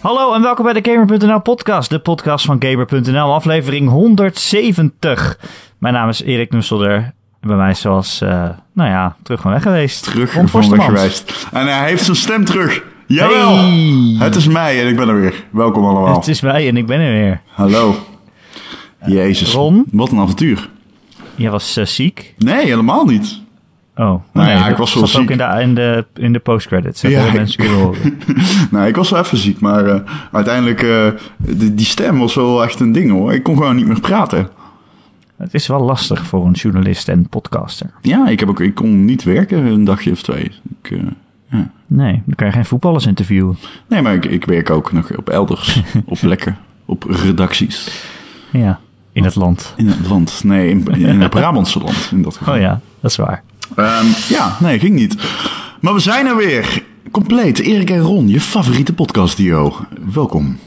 Hallo en welkom bij de Gamer.nl podcast, de podcast van Gamer.nl, aflevering 170. Mijn naam is Erik Nusselder. En bij mij is zoals, uh, nou ja, terug van weg geweest. Terug van weg geweest. En hij heeft zijn stem terug. Jawel! Hey. Het is mij en ik ben er weer. Welkom allemaal. Het is mij en ik ben er weer. Hallo. Jezus. Ron? Wat een avontuur. Jij was uh, ziek? Nee, helemaal niet. Oh, Nou nee, ja, ik was wel ook in de, in de, in de post-credits. Ja, ik- mensen kunnen horen. nou, ik was wel even ziek, maar eh, uiteindelijk, eh, die, die stem was wel echt een ding hoor. Ik kon gewoon niet meer praten. Het is wel lastig voor een journalist en podcaster. Ja, ik, heb ook, ik kon niet werken een dagje of twee. Ik, eh, ja. Nee, dan kan je geen voetballers interviewen. Nee, maar ik, ik werk ook nog op elders, op plekken, op redacties. Ja, in het land. In het land, nee, in, in het Brabantse land in dat geval. Oh ja, dat is waar. Ehm, ja, nee, ging niet. Maar we zijn er weer. Compleet. Erik en Ron, je favoriete podcastduo. Welkom.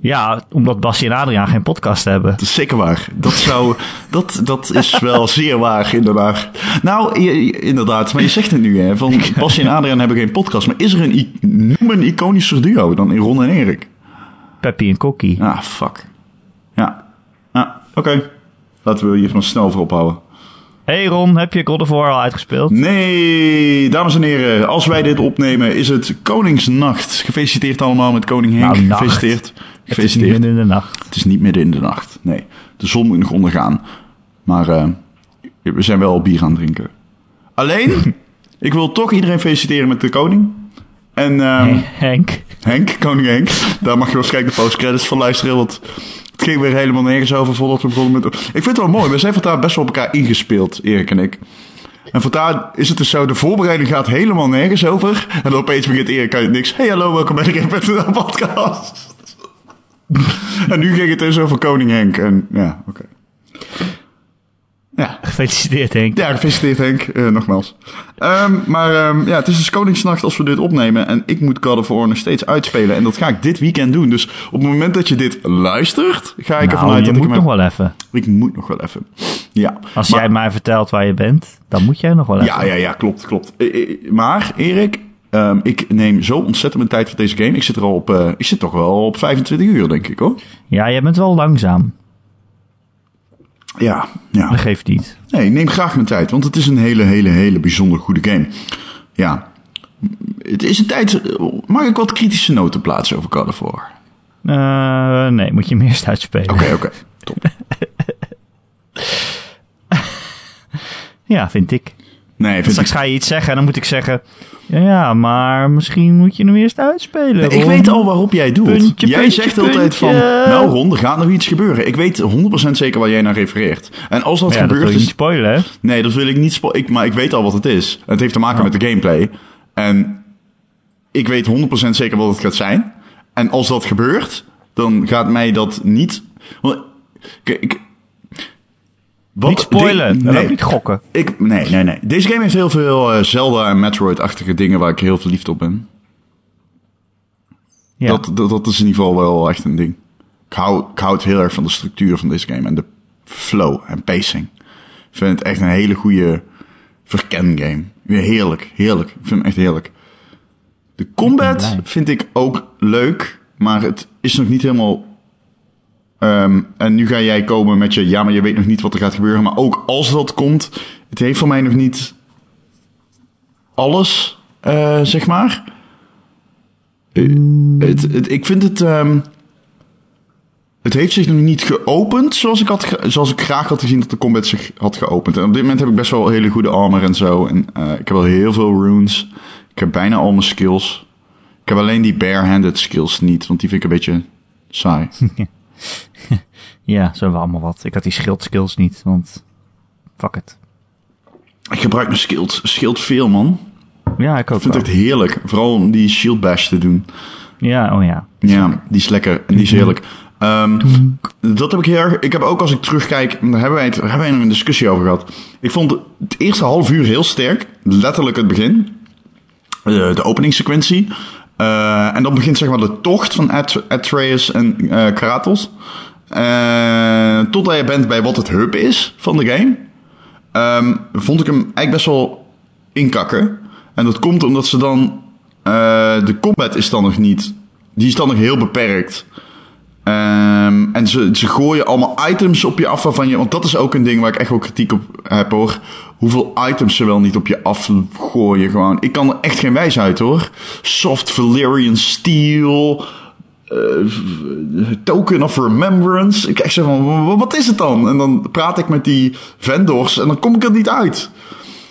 Ja, omdat Basje en Adriaan geen podcast hebben. Dat is zeker waar. Dat, zou, dat, dat is wel zeer waar, inderdaad. Nou, je- inderdaad. Maar je zegt het nu, hè. Van Basje en Adriaan hebben geen podcast. Maar is er een, noem een iconischer duo dan in Ron en Erik? Peppy en Kokkie. Ah, fuck. Ja. Ah, oké. Laten we hier van snel voor ophouden. Hey Ron, heb je God of War al uitgespeeld? Nee, dames en heren, als wij dit opnemen is het Koningsnacht. Gefeliciteerd allemaal met Koning Henk. Nou, nacht. Gefeliciteerd. Het is niet Gefeliciteerd. midden in de nacht. Het is niet midden in de nacht. Nee, de zon moet nog ondergaan. Maar eh, we zijn wel bier aan het drinken. Alleen, ik wil toch iedereen feliciteren met de koning. En ehm, Henk. Henk, koning Henk. Daar mag je waarschijnlijk de postcredits van luisteren, want het ging weer helemaal nergens over voordat we begonnen met... Ik vind het wel mooi, we zijn vandaag best wel op elkaar ingespeeld, Erik en ik. En vandaar is het dus zo, de voorbereiding gaat helemaal nergens over. En dan opeens begint Erik uit niks. Hey, hallo, welkom bij de Game.nl podcast. en nu ging het dus over koning Henk. En ja, oké. Ja. Gefeliciteerd Henk. Ja, gefeliciteerd Henk, eh, nogmaals. Ehm, maar ehm, ja, het is dus Koningsnacht als we dit opnemen. En ik moet God of War nog steeds uitspelen. En dat ga ik dit weekend doen. Dus op het moment dat je dit luistert, ga ik ervan Nou, uit je dat moet ik nog hem... wel even. Ik moet nog wel even. Ja. Als Maar- jij mij vertelt waar je bent, dan moet jij nog wel even. Ja, ja, ja, klopt, klopt. Eh, eh, Maar, Erik, ehm, ik neem zo ontzettend mijn tijd voor deze game. Ik zit er al op, eh, ik zit toch wel op 25 uur, denk ik, hoor. Ja, jij bent wel langzaam. Ja, ja. Dat geeft niet. Nee, neem graag mijn tijd, want het is een hele, hele, hele bijzonder goede game. Ja. Het is een tijd... Mag ik wat kritische noten plaatsen over God of War? Eh, nee, moet je hem eerst uitspelen. Oké, oké. Top. Ja, vind ik. Nee, Straks ik... ga je iets zeggen en dan moet ik zeggen... Ja, maar misschien moet je hem eerst uitspelen. Nee, ik weet al waarop jij. Puntje, jij puntje, zegt altijd van... Nou Ron, er gaat nog iets gebeuren. Ik weet 100% zeker waar jij naar refereert. En als dat Ja, dat gebeurt... wil je niet spoilen, hè? Nee, dat wil ik niet spo- ik, Maar ik weet al wat het is. Het heeft te maken met de gameplay. En ik weet 100% zeker wat het gaat zijn. En als dat gebeurt, dan gaat mij dat niet... want- ik... Wat, Niet spoilen. nee, ook niet gokken. ik, nee, nee, nee. Deze game heeft heel veel eh, Zelda en Metroid-achtige dingen waar ik heel verliefd op ben. Ja. Dat, dat, dat is in ieder geval wel echt een ding. Ik hou, ik hou het heel erg van de structuur van deze game en de flow en pacing. Ik vind het echt een hele goede verken game. Heerlijk, heerlijk. Ik vind hem echt heerlijk. De combat vind ik ook leuk, maar het is nog niet helemaal. Ehm, en nu ga jij komen met je, ja, maar je weet nog niet wat er gaat gebeuren. Maar ook als dat komt, het heeft voor mij nog niet alles, eh, zeg maar. Eh, ik vind het. ehm, het heeft zich nog niet geopend zoals ik, had zoals ik graag had gezien dat de combat zich had geopend. En op dit moment heb ik best wel hele goede armor en zo. En eh, ik heb wel heel veel runes. Ik heb bijna al mijn skills. Ik heb alleen die barehanded skills niet, want die vind ik een beetje saai. Ja, zo hebben we allemaal wat. Ik had die schildskills niet, want... Fuck it. ik gebruik mijn schild, schild veel, man. Ja, ik ook Ik vind wel. het echt heerlijk. Vooral om die shield bash te doen. Ja, oh ja. Ja, die is lekker en die is heerlijk. Ehm, dat heb ik heel erg. Ik heb ook als ik terugkijk, daar hebben wij, het, daar hebben wij nog een discussie over gehad. Ik vond het eerste half uur heel sterk. Letterlijk het begin. Eh, de openingssequentie. Eh, en dan begint zeg maar de tocht van At- Atreus en eh, Kratos. Eh, totdat je bent bij wat het hub is van de game. Ehm, vond ik hem eigenlijk best wel inkakken. En dat komt omdat ze dan... de combat is dan nog niet die is dan nog heel beperkt. Ehm, en ze, ze gooien allemaal items op je af waarvan je... Want dat is ook een ding waar ik echt wel kritiek op heb hoor. Hoeveel items ze wel niet op je afgooien gewoon. Ik kan er echt geen wijs uit hoor. Soft Valyrian Steel... eh, token of Remembrance. Ik echt zo van, "Wa- wat is het dan? En dan praat ik met die vendors en dan kom ik er niet uit.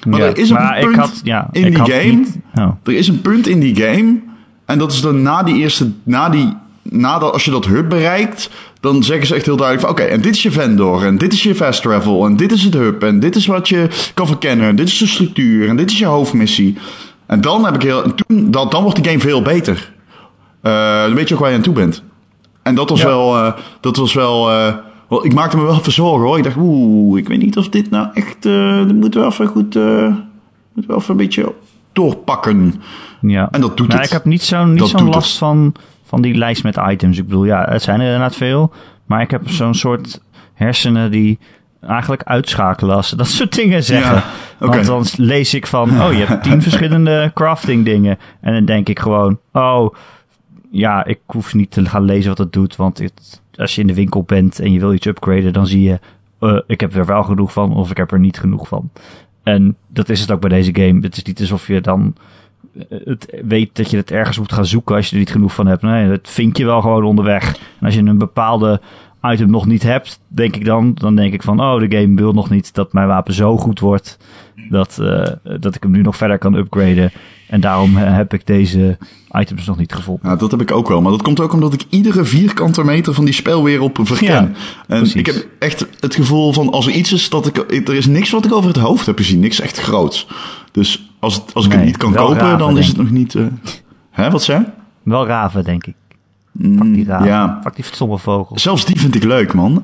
Maar Ja, er is een maar punt had- ja, in die game... niet- oh. Er is een punt in die game. En dat is dan na die eerste. Na die, nadat als je dat hub bereikt. Dan zeggen ze echt heel duidelijk van oké, en dit is je vendor. En dit is je fast travel. En dit is het hub. En dit is wat je kan verkennen. En dit is de structuur. En dit is je hoofdmissie. En dan heb ik heel. En toen, dan, dan wordt de game veel beter. Eh, dan weet je ook waar je aan toe bent. En dat was Ja. wel. eh, dat was wel. eh, wel, ik maakte me wel even zorgen hoor. Ik dacht, oeh, ik weet niet of dit nou echt. dat moeten we even goed. eh moeten we even een beetje doorpakken. Ja. En dat doet nou, het. Ik heb niet zo'n niet zo'n last het. van, van die lijst met items. Ik bedoel, ja, het zijn er inderdaad veel. Maar ik heb zo'n soort hersenen die eigenlijk uitschakelen als ze dat soort dingen zeggen. Ja, oké. Want dan lees ik van, oh, je hebt tien verschillende crafting dingen. En dan denk ik gewoon, oh, ja, ik hoef niet te gaan lezen wat het doet. Want het, als je in de winkel bent en je wil iets upgraden, dan zie je, eh, ik heb er wel genoeg van of ik heb er niet genoeg van. En dat is het ook bij deze game. Het is niet alsof je dan het weet dat je het ergens moet gaan zoeken als je er niet genoeg van hebt. Nee, dat vind je wel gewoon onderweg. En als je een bepaalde item nog niet hebt, denk ik dan, dan denk ik van, oh, de game wil nog niet dat mijn wapen zo goed wordt dat, eh, dat ik hem nu nog verder kan upgraden. En daarom eh, heb ik deze items nog niet gevonden. Ja, dat heb ik ook wel. Maar dat komt ook omdat ik iedere vierkante meter van die spelwereld verken. Ja, en precies. ik heb echt het gevoel van als er iets is dat ik. Er is niks wat ik over het hoofd heb gezien. Niks echt groots. Dus als, het, als ik Nee, het niet kan kopen, raven, dan is het nog niet. eh Hè, wat zei? Wel raven, denk ik. Mm, die raven. ja. Fuck die stomme vogels. Zelfs die vind ik leuk, man.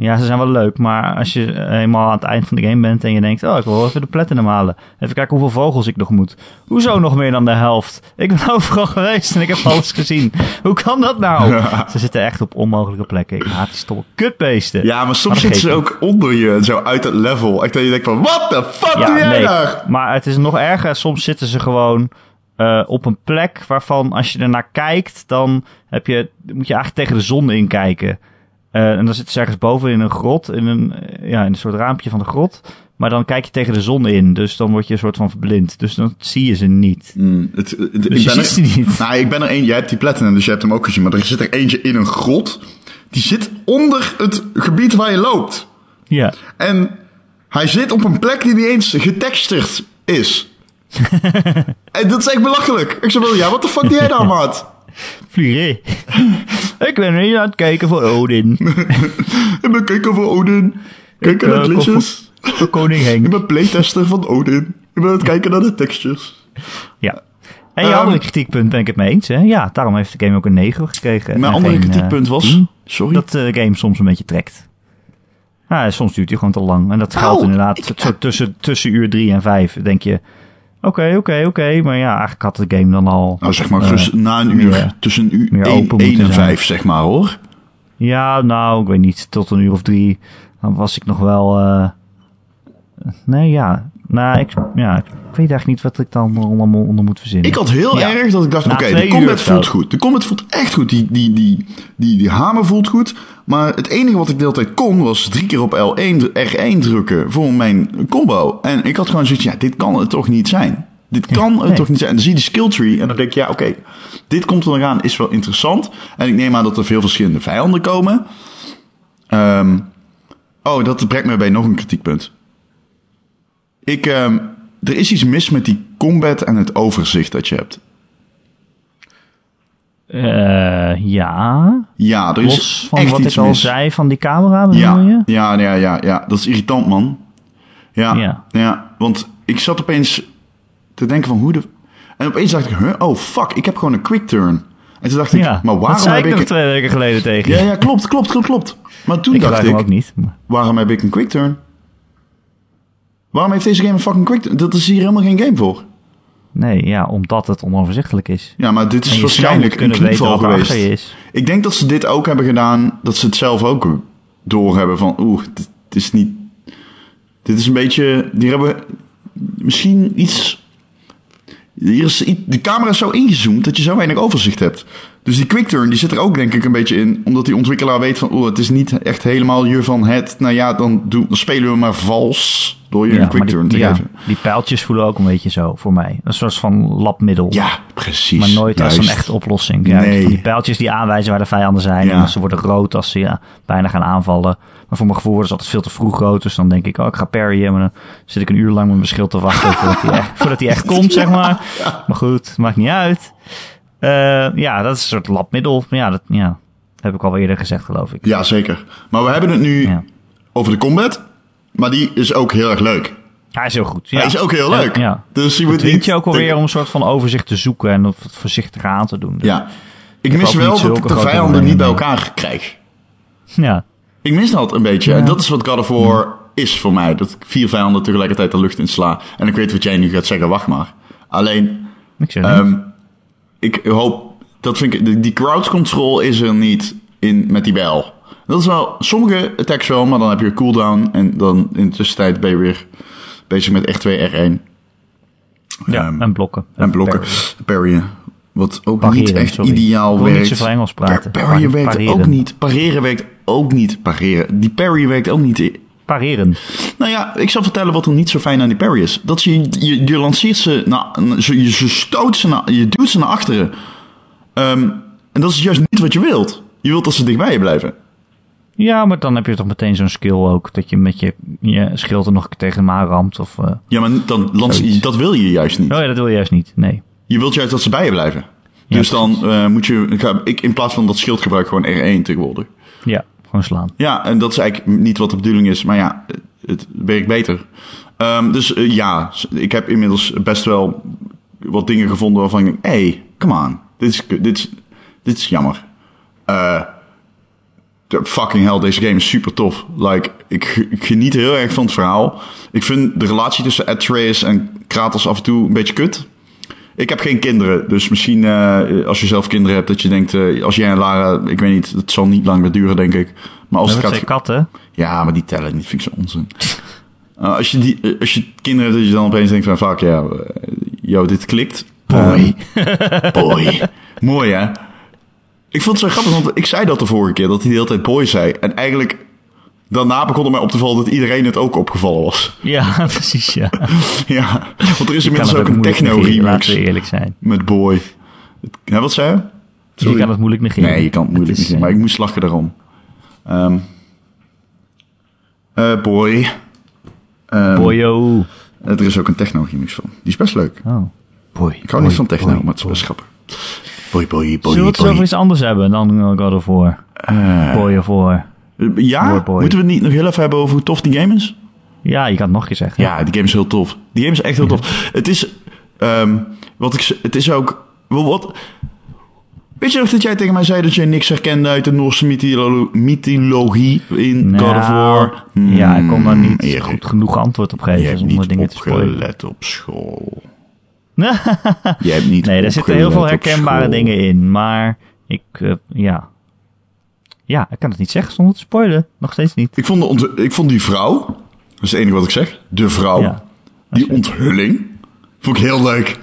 Ja, ze zijn wel leuk, maar als je eenmaal aan het eind van de game bent en je denkt, oh, ik wil wel even de platinum halen. Even kijken hoeveel vogels ik nog moet. Hoezo nog meer dan de helft? Ik ben overal geweest en ik heb alles gezien. Hoe kan dat nou? Ze zitten echt op onmogelijke plekken. Ik haat die stomme kutbeesten. Ja, maar soms zitten ze ook onder je, zo uit het level. Echt dat je denkt van, what the fuck doe jij nee. daar? Maar het is nog erger. Soms zitten ze gewoon eh, op een plek waarvan als je ernaar kijkt, dan heb je, moet je eigenlijk tegen de zon inkijken. Eh, en dan zitten ze ergens boven in een grot, in een, eh, ja, in een soort raampje van de grot. Maar dan kijk je tegen de zon in, dus dan word je een soort van verblind. Dus dan zie je ze niet. Mm, het, het- ik Dus je ben ziet ze niet. Nou, ik ben er één. Jij hebt die platinum, dus je hebt hem ook gezien. Maar er zit er eentje in een grot. Die zit onder het gebied waar je loopt. Ja. En hij zit op een plek die niet eens getextured is. en dat is echt belachelijk. Ik zei wel, ja, wat de fuck doe jij daar, maat? Vliegen. ik ben hier aan het kijken voor Odin. Ik ben kijker voor Odin. Kijken naar eh, glitches. Voor koning Ik ben playtester van Odin. Ik ben aan het kijken naar de textures. Ja. En je Ehm, andere kritiekpunt ben ik het mee eens. Hè? Ja, daarom heeft de game ook een 9 gekregen. Mijn andere geen, eh, kritiekpunt was... 10. Sorry. dat de game soms een beetje trekt. Soms duurt hij gewoon te lang. En dat geldt Nou, inderdaad ik- zo tussen, tussen uur drie en vijf. Denk je, oké, oké, oké. Maar ja, eigenlijk had de game dan al... Nou, zeg maar eh, na een uur. meer- tussen een uur meer 1 open moeten en zijn. 5, zeg maar, hoor. Ja, nou, ik weet niet. Tot een uur of drie. Dan was ik nog wel... eh, nee, ja. Nou, ik, ja, ik weet eigenlijk niet wat ik dan allemaal onder moet verzinnen. Ik had heel Ja. erg dat ik dacht, oké, de combat voelt goed. De combat voelt echt goed. Die, die, die, die, die hamer voelt goed. Maar het enige wat ik de hele tijd kon, was drie keer op L1, R1 drukken voor mijn combo. En ik had gewoon zoiets, ja, dit kan het toch niet zijn. Dit kan het nee. toch niet zijn. En dan zie je de skill tree en dan denk je, ja, oké, dit komt er nog aan, is wel interessant. En ik neem aan dat er veel verschillende vijanden komen. Ehm, oh, dat brengt me bij nog een kritiekpunt. Ik, ehm, er is iets mis met die combat en het overzicht dat je hebt. Eh, ja. Ja, er is Los van echt wat iets ik al mis. zei van die camera, bedoel ja, je? ja, ja, ja, ja, dat is irritant, man. Ja, Ja. ja. want ik zat opeens te denken van hoe de... En opeens dacht ik, huh? oh fuck, ik heb gewoon een quick turn. En toen dacht ik, Ja, maar dat waarom zei heb ik nog twee weken geleden tegen je. Ja, ja, klopt, klopt, klopt, klopt. Maar toen ik dacht ik, ook niet. maar- waarom heb ik een quick turn? Waarom heeft deze game een fucking quick turn? Dat is hier helemaal geen game voor. Nee, ja, omdat het onoverzichtelijk is. Ja, maar dit is waarschijnlijk een knieval geweest. is. Ik denk dat ze dit ook hebben gedaan, dat ze het zelf ook doorhebben van, oeh, dit is niet, dit is een beetje, die hebben misschien iets, Hier is, de camera is zo ingezoomd dat je zo weinig overzicht hebt. Dus die quick turn die zit er ook denk ik een beetje in. Omdat die ontwikkelaar weet van... Oh, het is niet echt helemaal je van het... Nou ja, dan, doen, dan spelen we maar vals. Door je een maar quick die, turn te ja, geven. die pijltjes voelen ook een beetje zo voor mij. Een soort van labmiddel. Ja, precies. Maar nooit als een echte oplossing. Ja, Nee. Die pijltjes die aanwijzen waar de vijanden zijn. Ja. En ze worden rood als ze ja, bijna gaan aanvallen. Maar voor mijn gevoel ze altijd veel te vroeg rood. Dus dan denk ik, oh, ik ga parryen. Maar dan zit ik een uur lang met mijn schild te wachten voordat hij echt, voordat hij echt komt, zeg maar. Maar goed, maakt niet uit. Eh, ja, dat is een soort labmiddel. Ja, dat ja, heb ik al eerder gezegd, geloof ik. Ja, zeker. Maar we hebben het nu Ja. over de combat. Maar die is ook heel erg leuk. Hij is heel goed. Ja. Hij is ook heel leuk. Ja, ja. Dus je moet niet je ook alweer om een soort van overzicht te zoeken en het voorzichtiger aan te doen. Dus, Ja. Ik mis wel dat ik de vijanden niet bij elkaar krijg. ja. Ik mis dat een beetje. En dat is wat God of War is voor mij. Dat ik vier vijanden tegelijkertijd de lucht in sla. En ik weet wat jij nu gaat zeggen, wacht maar. Alleen, Ik ehm, ik hoop... Dat vind ik, die- crowd control is er niet in met die bijl. Dat is wel... Sommige attacks wel, maar dan heb je cooldown. En dan in de tussentijd ben je weer bezig met R2, R1. ja, ehm, en blokken. En blokken. Parry. Parryen. Wat ook Pareren, niet echt sorry. ideaal niet werkt. zoveel Engels praten. Par- werkt Pareren. ook niet. Pareren werkt ook niet. Pareren. Die parry werkt ook niet. Pareren. Nou ja, ik zal vertellen wat er niet zo fijn aan die parry is. Dat je, je, je lanceert ze, naar, je, je stoot ze naar, je duwt ze naar achteren. Ehm, en dat is juist niet wat je wilt. Je wilt dat ze dichtbij je blijven. Ja, maar dan heb je toch meteen zo'n skill ook. Dat je met je, je schild er nog tegen hem ramt. Of, eh, Ja, maar dan dat wil je juist niet. Oh ja, dat wil je juist niet. Nee. Je wilt juist dat ze bij je blijven. Ja, dus dan eh, moet je, ga- ik in plaats van dat schild gebruik gewoon R1 tegenwoordig. Ja, gewoon slaan. Ja, en dat is eigenlijk niet wat de bedoeling is. Maar ja, het- werkt beter. Ehm, dus eh, ja, ik heb inmiddels best wel wat dingen gevonden waarvan ik denk... Hey, come on. Dit is, dit is, dit is jammer. Eh, fucking hell, deze game is super tof. Like, ik, ik geniet heel erg van het verhaal. Ik vind de relatie tussen Atreus en Kratos af en toe een beetje kut. Ik heb geen kinderen, dus misschien eh, als je zelf kinderen hebt, dat je denkt, eh, als jij en Lara, ik weet niet, het zal niet lang meer duren, denk ik. Maar als Dat het gaat, katten. ja, maar die tellen niet, vind ik zo onzin. Uh, als, je die, eh, als je kinderen hebt, dat je dan opeens denkt van, fuck ja, eh, yo, dit klikt. Boy. Boy. Mooi, hè? Ik vond het zo grappig, want ik zei dat de vorige keer, dat hij de hele tijd boy zei. En eigenlijk, daarna begon het mij op te vallen dat iedereen het ook opgevallen was. Ja, precies, ja. ja, want er is Je inmiddels ook een negeren, techno-remix Laten we eerlijk zijn. met boy. Ja, wat zei je? Je kan het moeilijk negeren. Nee, je kan het moeilijk is, niet, maar ik moest lachen daarom. Ehm eh, boy. Ehm, Boyo. Er is ook een techno-remix van. Die is best leuk. Oh. Boy. Ik hou niet van techno, maar het is best grappig. Boy, boy, boy, Zullen we het over iets anders hebben dan God of War? Eh, Boy of War. ja, moeten we het niet nog heel even hebben over hoe tof die game is? Ja, je kan het nog een keer zeggen. Ja, die game is heel tof. Die game is echt heel tof. Het is, ehm, wat ik, het is ook, wel wat, weet je nog dat jij tegen mij zei dat je niks herkende uit de Noorse mytholo- mythologie in Nou, God of War? Ja, ik kon daar Hmm, niet goed genoeg antwoord op Je geven hebt zonder niet dingen opgelet op school. Je hebt niet nee, er zitten heel veel herkenbare dingen in, maar ik, eh, ja. Ja, ik kan het niet zeggen zonder te spoilen. Nog steeds niet. Ik vond, de ont- ik vond die vrouw, dat is het enige wat ik zeg, de vrouw, Ja. die onthulling, vond ik heel leuk.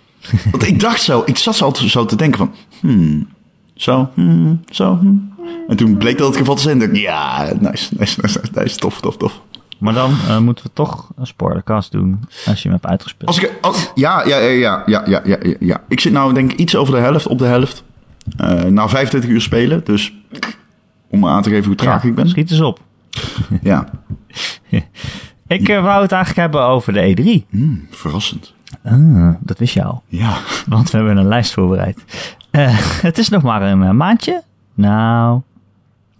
Want ik dacht zo, ik zat zo altijd zo te denken van, hmm, zo, hmm, zo, hmm. En toen bleek dat het geval te zijn, dacht ik, ja, nice, nice, nice, nice, tof, tof, tof. Maar dan eh, moeten we toch een spoilercast doen als je hem hebt uitgespeeld. Als ik, oh, ja, ja, ja, ja, ja, ja, ja, Ik zit nou denk ik iets over de helft, op de helft. Uh, nou 25 uur spelen, dus om aan te geven hoe traag ik ben. Schiet eens op. ja. ik eh, wou het eigenlijk hebben over de E3. Hmm, verrassend. Ah, dat wist je al. Ja. Want we hebben een lijst voorbereid. Eh, het is nog maar een maandje. Nou,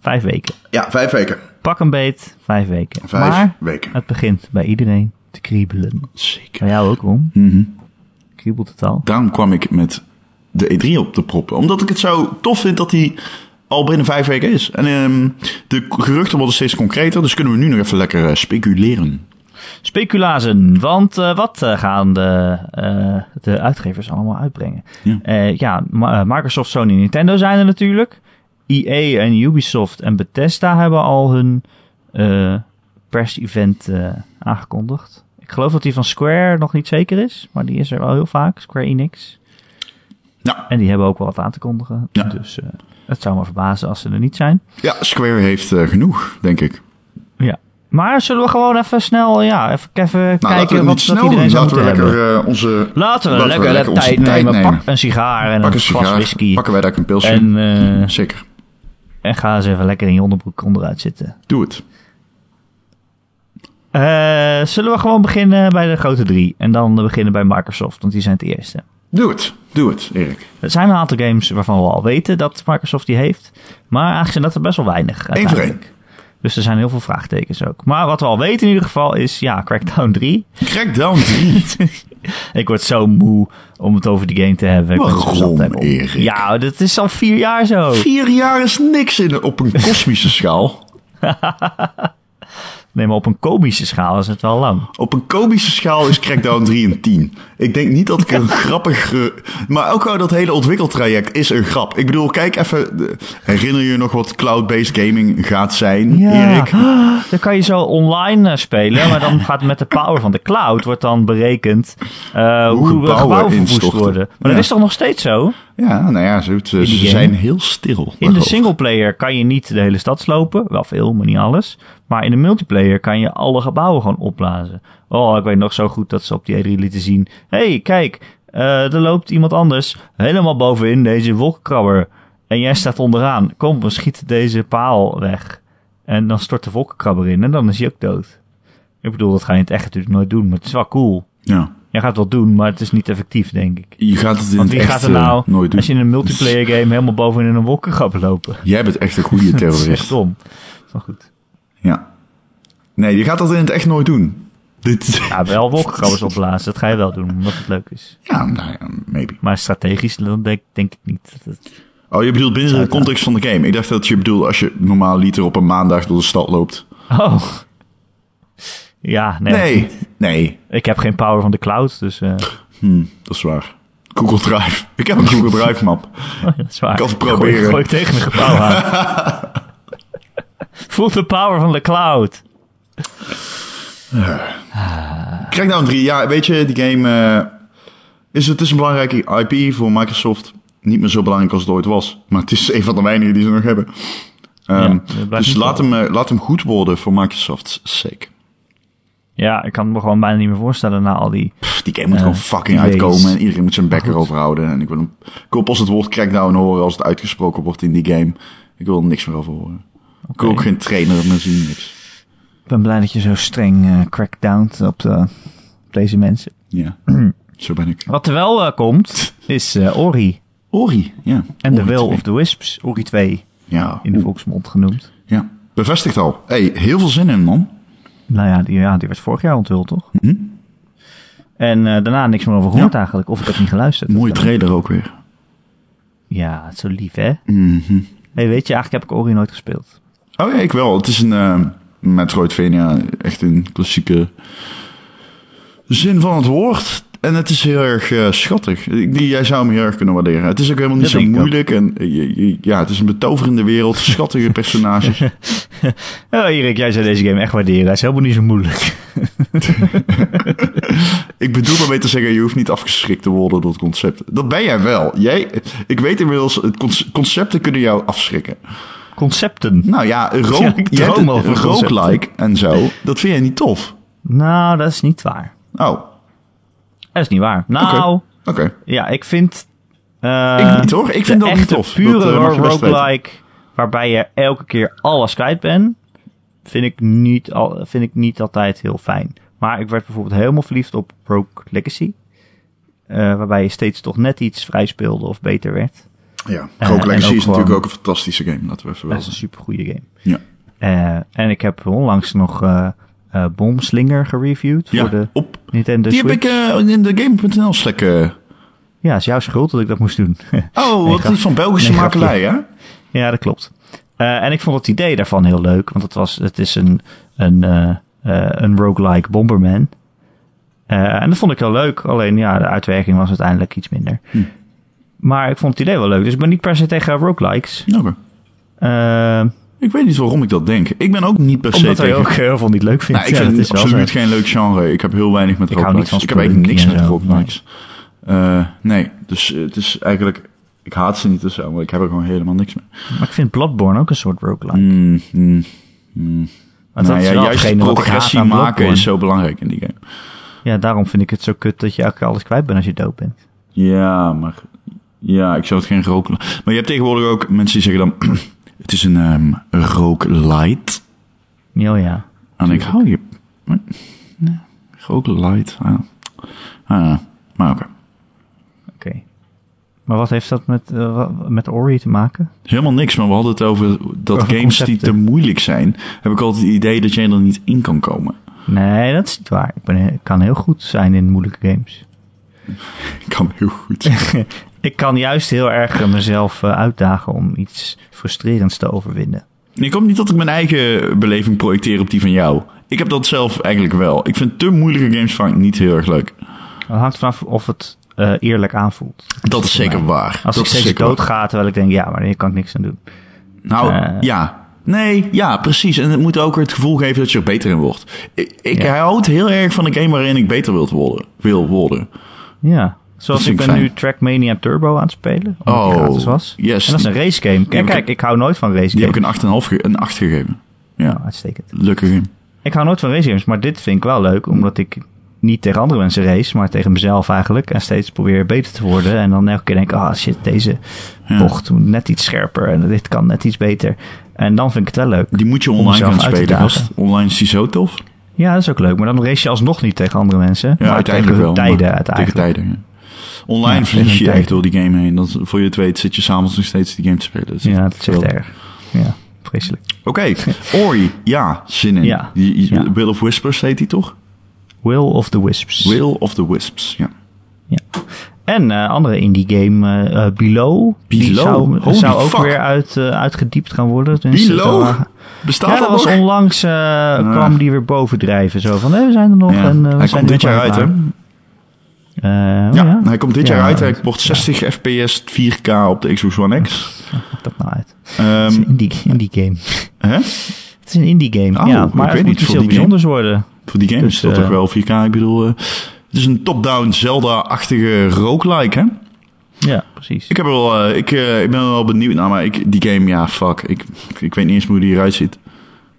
vijf weken. Ja, vijf weken. Pak een beet, vijf weken. Vijf maar weken. het begint bij iedereen te kriebelen. Zeker. Bij jou ook, Ron. Mhm. Kriebelt het al? Daarom kwam ik met de E3 op te proppen. Omdat ik het zo tof vind dat die al binnen vijf weken is. En ehm, de geruchten worden steeds concreter, dus kunnen we nu nog even lekker eh, speculeren. Speculazen. Want eh, wat eh, gaan de, de uitgevers allemaal uitbrengen? Ja. Ja, Microsoft, Sony, Nintendo zijn er natuurlijk. EA en Ubisoft en Bethesda hebben al hun eh pers-event eh, aangekondigd. Ik geloof dat die van Square nog niet zeker is, maar die is er wel heel vaak, Square Enix. Ja. En die hebben ook wel wat aan te kondigen. Ja. Dus eh, het zou me verbazen als ze er niet zijn. Ja, Square heeft genoeg, denk ik. Ja. Maar zullen we gewoon even snel, ja, even, even Nou, kijken wat, wat snel iedereen doen. zou Laten we moeten lekker hebben? eh, onze... Laten we laten lekker lekker onze tijd nemen. Pak een sigaar en Pak een een glas sigaar, whisky. pakken wij daar een pilsje. En, Zeker. En ga eens even lekker in je onderbroek onderuit zitten. Doe het. Eh, zullen we gewoon beginnen bij de grote drie? En dan beginnen bij Microsoft, want die zijn het eerste. Doe het. Doe het, Erik. Er zijn een aantal games waarvan we al weten dat Microsoft die heeft. Maar eigenlijk zijn dat er best wel weinig. Eén voor. Dus er zijn heel veel vraagtekens ook. Maar wat we al weten in ieder geval is, ja, Crackdown 3. Crackdown 3. ik word zo moe om het over die game te hebben. Waarom, op. Erik? Ja, dat is al vier jaar zo. Vier jaar is niks in, op een kosmische schaal. Nee, maar op een komische schaal is het wel lang. Op een komische schaal is Crackdown 3 een 10. Ik denk niet dat ik een grappige... Maar ook al dat hele ontwikkeltraject is een grap. Ik bedoel, kijk even... Herinner je je nog wat cloud-based gaming gaat zijn, Erik? Dan kan je zo online eh, spelen, maar dan gaat met de power van de cloud wordt dan berekend eh, hoe, gebouwen gebouwen verwoest worden. Maar dat Ja. is toch nog steeds zo? Ja, nou ja, ze, zijn heel stil. In de singleplayer kan je niet de hele stad slopen. Wel veel, maar niet alles. Maar in de multiplayer kan je alle gebouwen gewoon opblazen. Oh, ik weet nog zo goed dat ze op die E3 lieten zien. hey, kijk, eh, er loopt iemand anders helemaal bovenin deze wolkenkrabber. En jij staat onderaan. Kom, we schieten deze paal weg. En dan stort de wolkenkrabber in en dan is hij ook dood. Ik bedoel, dat ga je in het echt natuurlijk nooit doen, maar het is wel cool. Ja. Jij gaat het wel doen, maar het is niet effectief, denk ik. Je gaat het in Want wie echt gaat er eh, nou, nooit doen. als je in een multiplayer game helemaal bovenin een wolkenkrabber lopen? Jij bent echt een goede Dat is echt terrorist. dom. Dat is wel goed. Ja. Nee, je gaat dat in het echt nooit doen. Dit... Ja, wel wolkenkrabbers opblazen. Dat ga je wel doen, omdat het leuk is. Ja, nou ja, maybe. Maar strategisch dan denk, denk ik niet. Dat het... Oh, je bedoelt binnen de context van de game. Ik dacht dat je bedoelt als je normaal liter op een maandag door de stad loopt. Oh. Ja, nee. Nee, nee. Ik heb geen power van de cloud, dus eh, Hm, dat is waar. Google Drive. Ik heb een Google Drive map. dat is waar. kan het proberen. Gooi, ik tegen een gebouw aan. Voel de power van de cloud. Crackdown 3, ja, weet je, die game eh, is, het is een belangrijke IP voor Microsoft. Niet meer zo belangrijk als het ooit was. Maar het is een van de weinigen die ze nog hebben. Ehm, dus laat hem, eh, laat hem goed worden voor Microsoft's sake. Ja, ik kan me gewoon bijna niet meer voorstellen na al die... Pff, die game moet Eh, gewoon fucking uitkomen. En iedereen moet zijn bek erover houden. En ik wil, hem, ik wil pas het woord crackdown horen als het uitgesproken wordt in die game. Ik wil er niks meer over horen. Ik wil ook geen trainer meer zien, niks. Ik ben blij dat je zo streng eh crackdownt op, de- op deze mensen. Ja, zo ben ik. Wat er wel eh, komt, is eh, Ori. Ori, ja. En The Ori Will 2. of the Wisps. Ori 2, Ja, in de volksmond genoemd. ja. Bevestigd al. hey, heel veel zin in, man. Nou ja, die, ja, die werd vorig jaar onthuld, toch? Mhm. En eh, daarna niks meer over gehoord eigenlijk. Of ik heb niet geluisterd. Mooie trailer ook weer. Ja, het is zo lief, hè? Mhm. Hey, weet je, eigenlijk heb ik Ori nooit gespeeld. Oh ja, ik wel. Het is een eh, Metroidvania. Echt een klassieke zin van het woord. En het is heel erg eh, schattig. Jij zou hem heel erg kunnen waarderen. Het is ook helemaal niet Dat zo moeilijk. En eh, ja, het is een betoverende wereld. Schattige personages. Oh, Erik, jij zou deze game echt waarderen. Hij is helemaal niet zo moeilijk. ik bedoel daarmee te zeggen, je hoeft niet afgeschrikt te worden door het concept. Dat ben jij wel. Jij, ik weet inmiddels, het conce- concepten kunnen jou afschrikken. Concepten. Nou ja, Ja, rook, concepten. roguelike en zo. Dat vind jij niet tof. Nou, dat is niet waar. Oh, Dat is niet waar. Nou, oké. ja, ik vind... eh, Ik niet hoor. Ik vind dat niet tof. pure Dat, weten. roguelike, waarbij je elke keer alles kwijt bent, vind ik, niet al, vind ik niet altijd heel fijn. Maar ik werd bijvoorbeeld helemaal verliefd op Rogue Legacy. eh, waarbij je steeds toch net iets vrij speelde of beter werd. Ja, Rogue Legacy is natuurlijk ook een fantastische game, laten we even wel Dat is een zeggen. super goede game. Ja. En ik heb onlangs nog eh eh, Bomslinger gereviewd Ja, voor de op. Nintendo Die heb ik eh, in de Game.nl Slack... eh, Ja, is jouw schuld dat ik dat moest doen. Oh, Nee, wat is van Belgische nee, makelij, hè? Ja, dat klopt. En ik vond het idee daarvan heel leuk, want het, was, het is een, een, een roguelike Bomberman. En dat vond ik heel leuk, alleen ja, de uitwerking was uiteindelijk iets minder. Hm. Maar ik vond het idee wel leuk, dus ik ben niet per se tegen roguelikes. Oké. Eh, Ik weet niet waarom ik dat denk. Ik ben ook niet per se Omdat hij tegen... ook heel veel niet leuk vindt. Nou, ik Ja, vind het absoluut geen leuk genre. Ik heb heel weinig met Ik roguelikes. van Ik heb eigenlijk niks met roguelikes. Eh nee, dus eh, het is eigenlijk... Ik haat ze niet of zo, maar ik heb er gewoon helemaal niks mee. Maar ik vind Bloodborne ook een soort roguelike. Mm, mm, mm. Maar Nou dat ja, juist progressie maken Bloodborne. is zo belangrijk in die game. Ja, daarom vind ik het zo kut dat je eigenlijk alles kwijt bent als je dood bent. Ja, maar... Ja, ik zou het geen roken... Maar je hebt tegenwoordig ook mensen die zeggen dan... het is een um, roguelite. Ja, oh ja. En ik hou je... Nee, roguelite. Ah. Ah, maar oké. Oké. Maar wat heeft dat met, eh, met Ori te maken? Helemaal niks, maar we hadden het over dat Over games die te moeilijk zijn... heb ik altijd het idee dat jij er niet in kan komen. Nee, dat is niet waar. Ik, ben, ik kan heel goed zijn in moeilijke games. Ik kan heel goed. Ik kan juist heel erg mezelf eh, uitdagen om iets frustrerends te overwinnen. ik hoop niet dat ik mijn eigen beleving projecteer op die van jou. Ik heb dat zelf eigenlijk wel. Ik vind te moeilijke games vaak niet heel erg leuk. Het hangt vanaf of het eh, eerlijk aanvoelt. Dat is zeker waar. Als dat ik steeds doodga, terwijl ik denk, ja, maar hier kan ik niks aan doen. Nou, Eh. ja. Nee, ja, precies. En het moet ook weer het gevoel geven dat je er beter in wordt. Ik, ik Ja. houd heel erg van een game waarin ik beter wil worden. Wil worden. Ja, zoals ik ben ik nu fijn. Trackmania Turbo aan het spelen, omdat die Oh, gratis was. yes. En dat is een race game. Kijk, ik- kijk, ik hou nooit van race Die heb games. ik een 8,5 ge een 8 gegeven. Ja, Nou, uitstekend. leuke game. Ik hou nooit van race games, maar dit vind ik wel leuk, omdat ik niet tegen andere mensen race, maar tegen mezelf eigenlijk. En steeds probeer beter te worden. En dan elke keer denk ik, ah shit, deze bocht moet net iets scherper en dit kan net iets beter. En dan vind ik het wel leuk. Die moet je online gaan spelen. Online is die zo tof. Ja, dat is ook leuk. Maar dan race je alsnog niet tegen andere mensen. Ja, maar uiteindelijk tegen wel. tijden uiteindelijk. Tegen tijden, ja. Online vlieg je echt door die game heen. Dat, voor je het weet zit je s'avonds nog steeds die game te spelen. Ja, dat is echt erg. Ja, vreselijk. Oké, Ori. Ja, zin in. Ja. Will of Whispers heet die toch? Will of the Wisps. Will of the Wisps, ja. Ja. En eh andere indie game, eh, Below. Die Below? zou, zou ook fuck. weer uit, uitgediept gaan worden. Tenminste, Below? dat wa- Bestaat Ja, dat was onlangs, kwam die weer bovendrijven. Zo van, eh, we zijn er nog. Ja. En, we Hij zijn komt dit jaar uit, klaar. Eh, oh Ja, ja, hij komt dit Ja, jaar uit. Hij wordt 60 fps 4K op de Xbox One X. Maakt dat nou uit. Het Ehm, is een indie, indie game. hè? Het is een indie game. Oh, ja, ik maar weet het moet iets heel game. bijzonders worden. Voor die game Dus, is dat eh, toch wel 4K. Ik bedoel, eh, het is een top-down Zelda-achtige roguelike, hè? Ja, precies. Ik, heb wel, ik, ik ben er wel benieuwd naar, maar ik, die game, ja, fuck. Ik, ik weet niet eens hoe die eruit ziet.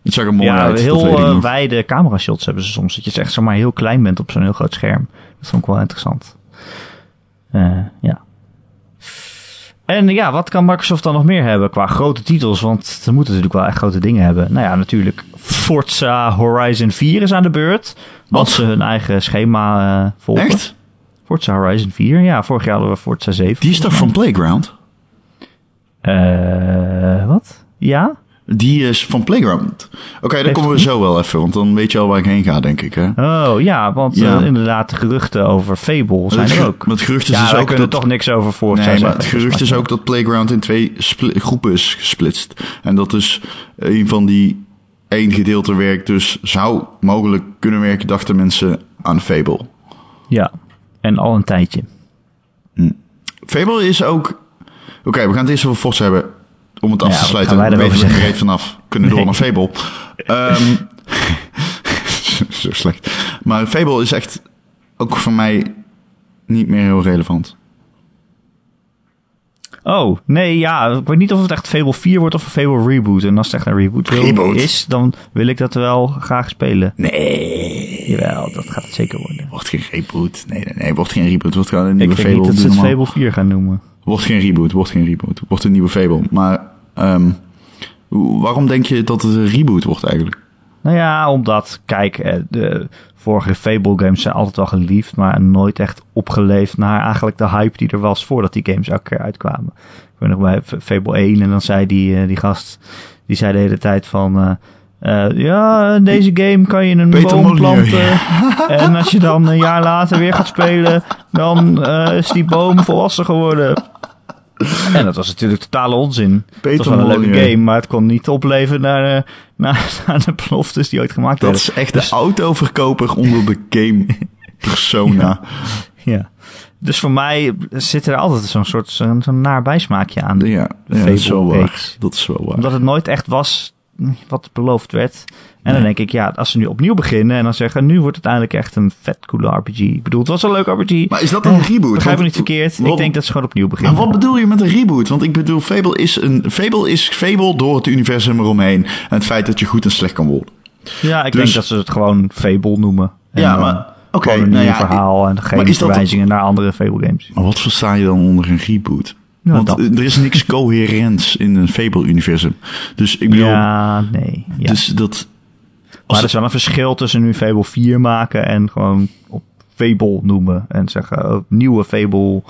Het zag er mooi ja, uit, heel eh, wijde camera-shots hebben ze soms. Dat je echt zomaar heel klein bent op zo'n heel groot scherm. Dat vond ik wel interessant. Eh, ja. En ja, wat kan Microsoft dan nog meer hebben qua grote titels? Want ze moeten natuurlijk wel echt grote dingen hebben. Nou ja, natuurlijk Forza Horizon 4 is aan de beurt. Wat? Als ze hun eigen schema eh, volgen. Echt? Forza Horizon 4. Ja, vorig jaar hadden we Forza 7. Die is toch van Playground? Eh, wat? Ja? Die is van Playground. Oké, daar komen we zo wel even, want dan weet je al waar ik heen ga, denk ik. Hè? Oh ja, want Ja. eh, inderdaad, de geruchten over Fable zijn er ook. maar het gerucht is ja, dus ook dat... toch niks over Forza Nee, maar het gerucht is ook dat Playground in twee groepen is gesplitst. En dat dus een van die één gedeelte werkt dus zou mogelijk kunnen werken, dachten mensen, aan Fable. Ja, en al een tijdje. Fable is ook... Oké, we gaan het eerst over Forza hebben. Om het af te sluiten. We weten er vanaf. Kunnen door naar Fable. Ehm, zo slecht. Maar Fable is echt ook voor mij niet meer heel relevant. Oh, nee, ja. Ik weet niet of het echt Fable 4 wordt of een Fable Reboot. En als het echt een reboot, Reboot? is, dan wil ik dat wel graag spelen. Nee. Jawel, dat gaat het zeker worden. Wordt geen reboot. Nee, nee, nee. Wordt geen reboot. Wordt gewoon een Ik nieuwe denk Fable. niet dat ze het normaal. Fable 4 gaan noemen. Wordt geen reboot. Wordt geen reboot. Wordt een nieuwe Fable. Maar hoe- waarom denk je dat het een reboot wordt eigenlijk? Nou ja, omdat, kijk, eh, de vorige Fable games zijn altijd wel geliefd, maar nooit echt opgeleefd naar eigenlijk de hype die er was voordat die games elke keer uitkwamen. Ik weet nog bij Fable 1 en dan zei die, eh, die gast, die zei de hele tijd van, eh, eh, ja, in deze game kan je een Peter boom planten en als je dan een jaar later weer gaat spelen, dan eh, is die boom volwassen geworden. En dat was natuurlijk totale onzin. Peter het was wel een leuke game, maar het kon niet opleveren naar, eh, naar, naar de beloftes die ooit gemaakt Dat werden. is echt de autoverkoper onder de game persona. Ja. Dus voor mij zit er altijd zo'n soort zo'n zo'n naar bijsmaakje aan. Ja, ja dat is wel waar. Dat is wel waar. Omdat het nooit echt was wat beloofd werd. En dan denk ik, ja, als ze nu opnieuw beginnen en dan zeggen, nu wordt het eindelijk echt een vet coole RPG. Ik bedoel, het was een leuk RPG. Maar is dat een Eh, reboot? Begrijp me Want- niet verkeerd. wat- ik denk dat ze gewoon opnieuw Maar beginnen. wat bedoel je met een reboot? Want ik bedoel, Fable is, een, Fable is Fable door het universum eromheen. En het feit dat je goed en slecht kan worden. ja, ik dus- denk dat ze het gewoon Fable noemen. En Ja, maar- oké, een nou nieuw ja, verhaal en geen maar verwijzingen naar andere Fable games. Maar wat versta je dan onder een reboot? Ja, Want dat. er is niks coherents in een Fable-universum. Dus ik bedoel, Ja, nee. Ja. dus dat... maar er is wel een verschil tussen nu Fable 4 maken en gewoon op Fable noemen. En zeggen, oh, nieuwe Fable,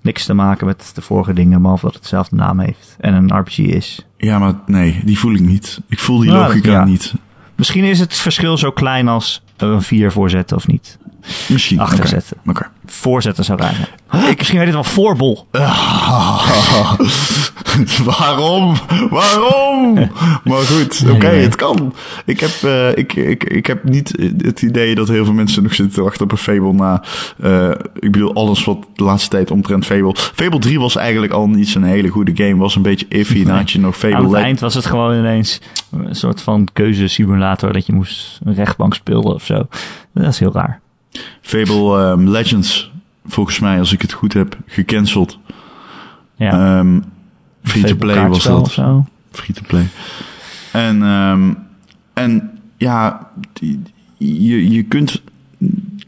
niks te maken met de vorige dingen, maar of dat het dezelfde naam heeft. En een RPG is. Ja, maar nee, die voel ik niet. Ik voel die Nou, logica ja. niet. Misschien is het verschil zo klein als er een 4 voorzetten of niet. Misschien. Achter Oké. zetten. Oké. Voorzetten zou zijn. Ik, misschien heet het wel voorbol. Waarom? Waarom? Maar goed, oké, Nee. het kan. Ik heb, eh, ik, ik, ik heb niet het idee dat heel veel mensen nog zitten te wachten op een Fable na. eh, ik bedoel, alles wat de laatste tijd omtrent Fable. Fable 3 was eigenlijk al niet zo'n hele goede game. Was een beetje iffy. Dan had je nog Fable Aan het eind was het gewoon ineens een soort van keuzesimulator dat je moest een rechtbank spelen of zo. Dat is heel raar. Fable ehm, Legends. Volgens mij, als ik het goed heb, gecanceld. Ja. Ehm Free-to-play Fable was dat. Free to play. En, ehm, en ja, je, je kunt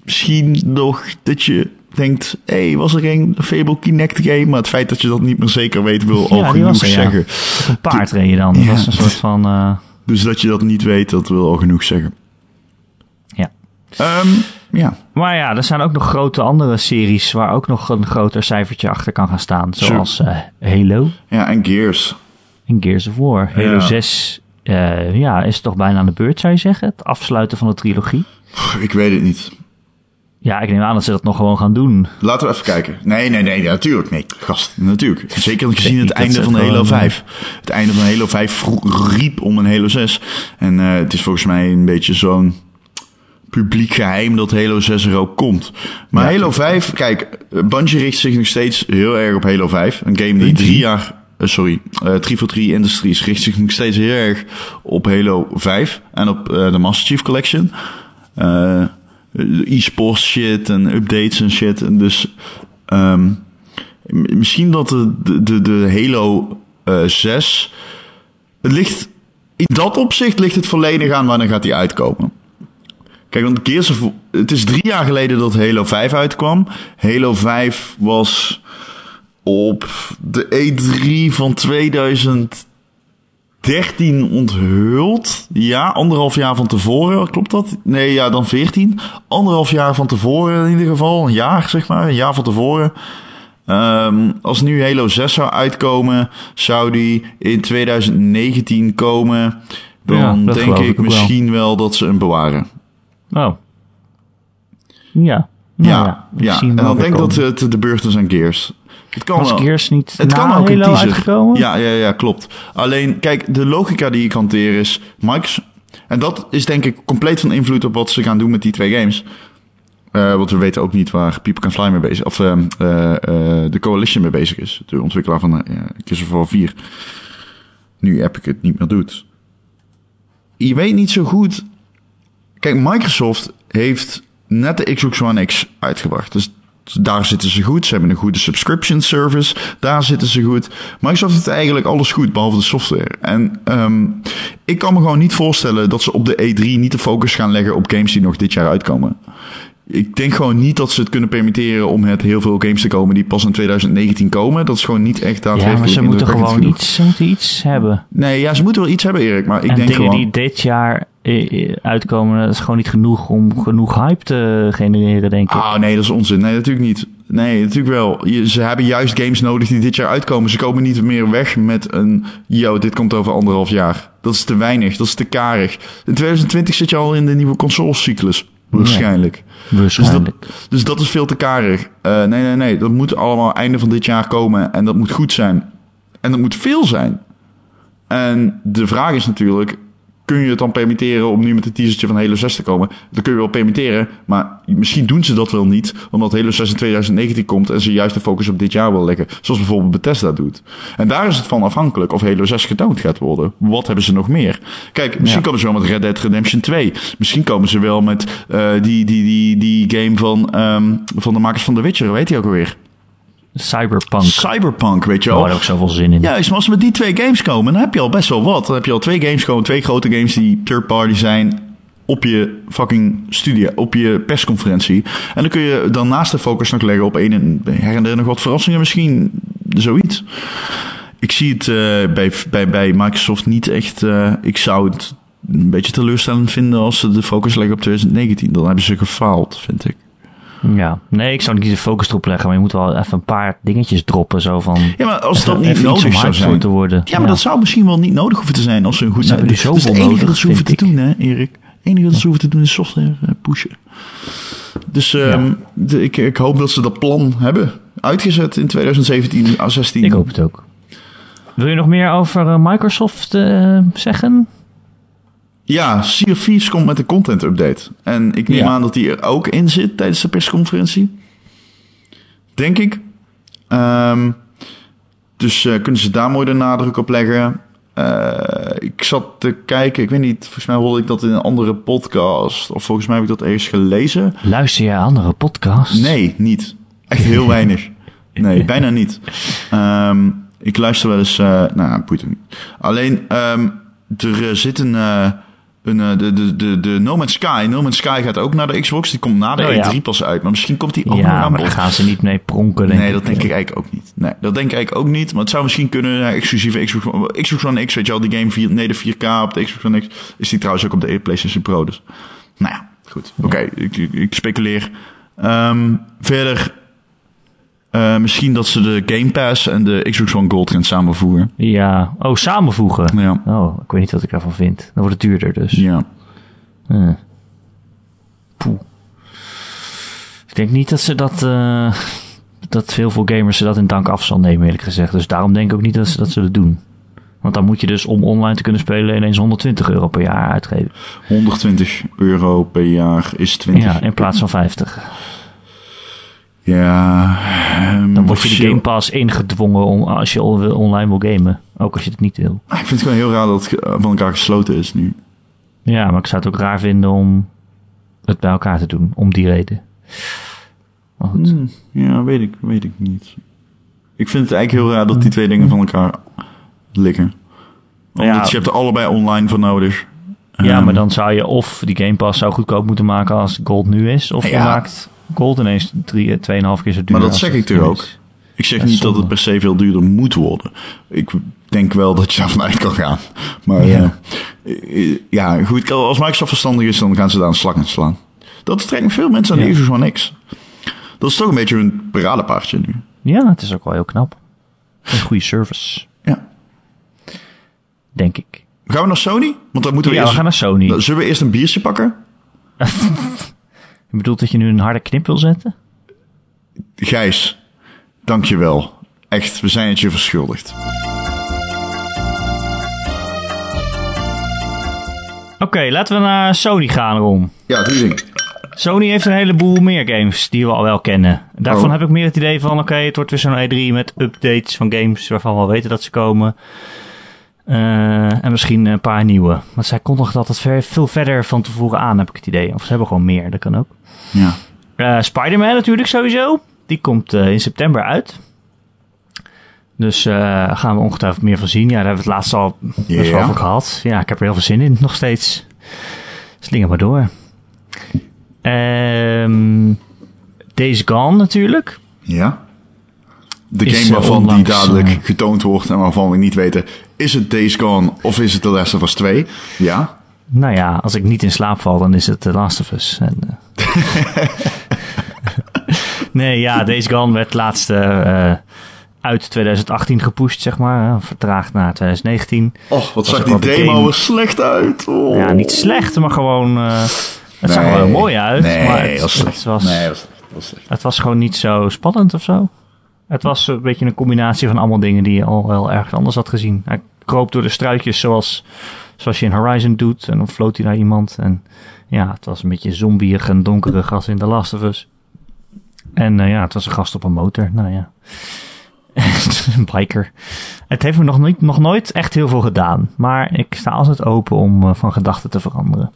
misschien nog dat je denkt, hé, hey, was er een Fable Kinect game? Maar het feit dat je dat niet meer zeker weet, wil al Ja, genoeg er, ja. zeggen. Op een paard reed je dan. Dat Ja. was een soort van... eh, Dus dat je dat niet weet, dat wil al genoeg zeggen. ja. Ehm, ja, Maar ja, er zijn ook nog grote andere series waar ook nog een groter cijfertje achter kan gaan staan. Zoals eh, Halo ja, en Gears. en Gears of War. Halo Ja. 6 eh, ja, is toch bijna aan de beurt, zou je zeggen? Het afsluiten van de trilogie. Ik weet het niet. Ja, ik neem aan dat ze dat nog gewoon gaan doen. Laten we even kijken. Nee, nee, nee, natuurlijk. Nee, gast, natuurlijk. Zeker gezien niet het einde van Halo gewoon, 5. Het einde van Halo 5 vro- riep om een Halo 6. En eh, het is volgens mij een beetje zo'n publiek geheim dat Halo 6 er ook komt. Maar Halo 5, kijk, eh, Bungie richt zich nog steeds heel erg op Halo 5. Een game die drie jaar... eh, sorry, eh 343 Industries richt zich nog steeds heel erg op Halo 5 en op de Master Chief Collection. E-sports shit en updates en shit. En dus ehm, misschien dat de, de, de, Halo eh 6... Het ligt... In dat opzicht ligt het volledig aan wanneer gaat die uitkomen. Kijk, want Gears of... Het is drie jaar geleden dat Halo 5 uitkwam. Halo 5 was op de E3 van 2013 onthuld. Ja, anderhalf jaar van tevoren, klopt dat? Nee, ja, dan 14. Anderhalf jaar van tevoren in ieder geval. Een jaar, zeg maar. Een jaar van tevoren. Ehm, als nu Halo 6 zou uitkomen, zou die in 2019 komen. Dan Ja, denk ik ik ook wel. misschien wel dat ze hem bewaren. Oh. Ja. Nou ja, ja. zien en dan denk ik dat het de is aan Gears. Het kan Was wel. Gears niet Het kan ook een teaser. uitgekomen? Ja, ja, ja, klopt. Alleen, kijk, de logica die ik hanteer is... Microsoft, en dat is denk ik compleet van invloed op wat ze gaan doen met die twee games. Eh, want we weten ook niet waar People Can Fly mee bezig of eh, eh, eh, de Coalition mee bezig is. De ontwikkelaar van uh, Gears of War 4. Nu Epic het niet meer doet. Je weet niet zo goed... Kijk, Microsoft heeft net de Xbox One X uitgebracht. Dus daar zitten ze goed. Ze hebben een goede subscription service. Daar zitten ze goed. Microsoft heeft eigenlijk alles goed, behalve de software. En um, ik kan me gewoon niet voorstellen dat ze op de E3 niet de focus gaan leggen op games die nog dit jaar uitkomen. Ik denk gewoon niet dat ze het kunnen permitteren om met heel veel games te komen die pas in 2019 komen. Dat is gewoon niet echt daadwerkelijk Ja, maar ze moeten gewoon iets, ze moeten iets hebben. Nee, ja, ze moeten wel iets hebben, Erik. Maar ik en denk dingen gewoon... die dit jaar uitkomen, dat is gewoon niet genoeg om genoeg hype te genereren, denk ik. Ah, nee, dat is onzin. Nee, natuurlijk niet. Nee, natuurlijk wel. Je, ze hebben juist games nodig die dit jaar uitkomen. Ze komen niet meer weg met een... Yo, dit komt over anderhalf jaar. Dat is te weinig. Dat is te karig. In 2020 zit je al in de nieuwe consolecyclus. Waarschijnlijk. Waarschijnlijk. Dus dat, dus dat is veel te karig. Uh, nee, nee, nee. Dat moet allemaal einde van dit jaar komen. En dat moet goed zijn. En dat moet veel zijn. En de vraag is natuurlijk... kun je het dan permitteren om nu met een teasertje van Halo 6 te komen? Dat kun je wel permitteren, maar misschien doen ze dat wel niet, omdat Halo 6 in 2019 komt en ze juist de focus op dit jaar wil leggen. Zoals bijvoorbeeld Bethesda doet. En daar is het van afhankelijk of Halo 6 getoond gaat worden. Wat hebben ze nog meer? Kijk, misschien Ja. komen ze wel met Red Dead Redemption 2. Misschien komen ze wel met eh, die, die, die, die game van, ehm, van de makers van The Witcher, weet je ook alweer? Cyberpunk. Cyberpunk, weet je wel? daar heb ik zoveel zin in. Juist, maar als we met die twee games komen, dan heb je al best wel wat. Dan heb je al twee games gewoon, twee grote games die third party zijn op je fucking studie, op je persconferentie. En dan kun je dan naast de focus nog leggen op een en her en der nog wat verrassingen misschien, zoiets. Ik zie het eh, bij, bij, bij Microsoft niet echt, eh, ik zou het een beetje teleurstellend vinden als ze de focus leggen op 2019. Dan hebben ze gefaald, vind ik. Ja, nee, ik zou niet de focus erop leggen, maar je moet wel even een paar dingetjes droppen. Zo van. Ja, maar als dat niet nodig zou zijn. te worden. Ja, maar dat zou misschien wel niet nodig hoeven te zijn als ze een goed Ze zijn. hebben is het enige nodig, dat ze hoeven te doen, hè, Erik? Het enige dat ze hoeven te doen is software eh, pushen. Dus ehm, de- ik, ik hoop dat ze dat plan hebben uitgezet in 2017, ah, 16. Ik hoop het ook. Wil je nog meer over eh, Microsoft eh, zeggen? Ja, Sea of Thieves komt met een content update. En ik neem Ja. aan dat die er ook in zit tijdens de persconferentie. Denk ik. Ehm, dus eh, kunnen ze daar mooi de nadruk op leggen. Eh, ik zat te kijken, ik weet niet, volgens mij hoorde ik dat in een andere podcast. Of volgens mij heb ik dat ergens gelezen. Luister je andere podcasts? Nee, niet. Echt heel weinig. Nee, bijna niet. Ehm, ik luister wel eens... eh nou, boeit niet. Alleen, ehm, er zit een... een eh, de, de, de, de No Man's Sky. No Man's Sky gaat ook naar de Xbox. Die komt na de Oh, ja. E3 pas uit. Maar misschien komt die ook nog Ja, aan maar daar gaan ze niet mee pronken. Denk Nee, dat denk ik eigenlijk ook niet. Nee, dat denk ik eigenlijk ook niet. Maar het zou misschien kunnen, ja, exclusieve Xbox, One- Xbox One X, weet je wel, die game 4, nee, de 4K op de Xbox One X, is die trouwens ook op de PlayStation Pro. Dus, nou ja, goed. Oké, ik, ik, ik speculeer. Ehm, verder, eh, misschien dat ze de Game Pass en de Xbox One Gold gaan samenvoegen. Ja. Oh, samenvoegen. Ja. Oh, ik weet niet wat ik daarvan vind. Dan wordt het duurder dus. Ja. Eh. Poeh. Ik denk niet dat ze dat... eh, dat veel gamers ze dat in dank af zal nemen, eerlijk gezegd. Dus daarom denk ik ook niet dat ze dat zullen doen. Want dan moet je dus om online te kunnen spelen ineens 120 euro per jaar uitgeven. 120 euro per jaar is 20. Ja, in plaats van 50. Ja. ehm, Dan word je de Game Pass ingedwongen om, als je on- online wil gamen. Ook als je het niet wil. Ah, Ik vind het gewoon heel raar dat het van elkaar gesloten is nu. Ja, maar ik zou het ook raar vinden om het bij elkaar te doen. Om die reden. Maar goed. Hmm, ja, weet ik, weet ik niet. Ik vind het eigenlijk heel raar dat die twee dingen van elkaar liggen. Omdat Ja. je hebt er allebei online voor nodig. Ja, Ehm, maar dan zou je of die Game Pass zo goedkoop moeten maken als Gold nu is. Of je Ja. maakt Gold ineens drie, 2,5 keer zo duur. Maar dat zeg ik nu ook? is. Ik zeg niet dat het per se veel duurder moet worden. Ik denk wel dat je daarvan uit kan gaan. Maar Ja. eh, eh, ja, goed. Als Microsoft verstandig is, dan gaan ze daar een slag in slaan. Dat trekt veel mensen aan de Ja. Xbox One X. Dat is toch een beetje een paradepaardje nu. Ja, het is ook wel heel knap. Een goede service, Ja. denk ik. Gaan we naar Sony? Want dan moeten we Ja, we eerst... gaan naar Sony. Nou, Zullen we eerst een biertje pakken? Je bedoelt dat je nu een harde knip wil zetten? Gijs, dankjewel. Echt, we zijn het je verschuldigd. Oké, laten we naar Sony gaan, Ron. Ja, die ding. Sony heeft een heleboel meer games die we al wel kennen. Daarvan Oh. heb ik meer het idee van, oké, het wordt weer zo'n E3 met updates van games waarvan we al weten dat ze komen. Eh, en misschien een paar nieuwe. Want zij kondigden altijd ver, veel verder van tevoren aan, heb ik het idee. Of ze hebben gewoon meer, dat kan ook. Ja. Eh, Spider-Man natuurlijk sowieso. Die komt eh, in september uit. Dus eh gaan we ongetwijfeld meer van zien. Ja, daar hebben we het laatst al best wel over gehad. Ja, ik heb er heel veel zin in, nog steeds. Slingen maar door. Ehm Days Gone natuurlijk. Ja. De game waarvan die dadelijk getoond wordt en waarvan we niet weten... is het Days Gone of is het The Last of Us 2? Ja. Nou ja, als ik niet in slaap val, dan is het The Last of Us. En, eh. nee, ja, Days Gone werd laatst eh, eh, uit 2018 gepusht, zeg maar. vertraagd naar 2019. Och, wat zag die de demo game- er slecht uit. Oh. Ja, niet slecht, maar gewoon... het zag er wel mooi uit, Nee, maar het, was slecht. het was, Nee, was slecht. het was gewoon niet zo spannend of zo. Het was een beetje een combinatie van allemaal dingen die je al wel ergens anders had gezien. Hij kroop door de struikjes zoals zoals je in Horizon doet. En dan floot hij naar iemand. En ja, het was een beetje zombieig en donkere gas in The Last of Us. En uh, ja, het was een gast op een motor. Nou ja. een biker. Het heeft me nog, niet, nog nooit echt heel veel gedaan. Maar ik sta altijd open om uh, van gedachten te veranderen.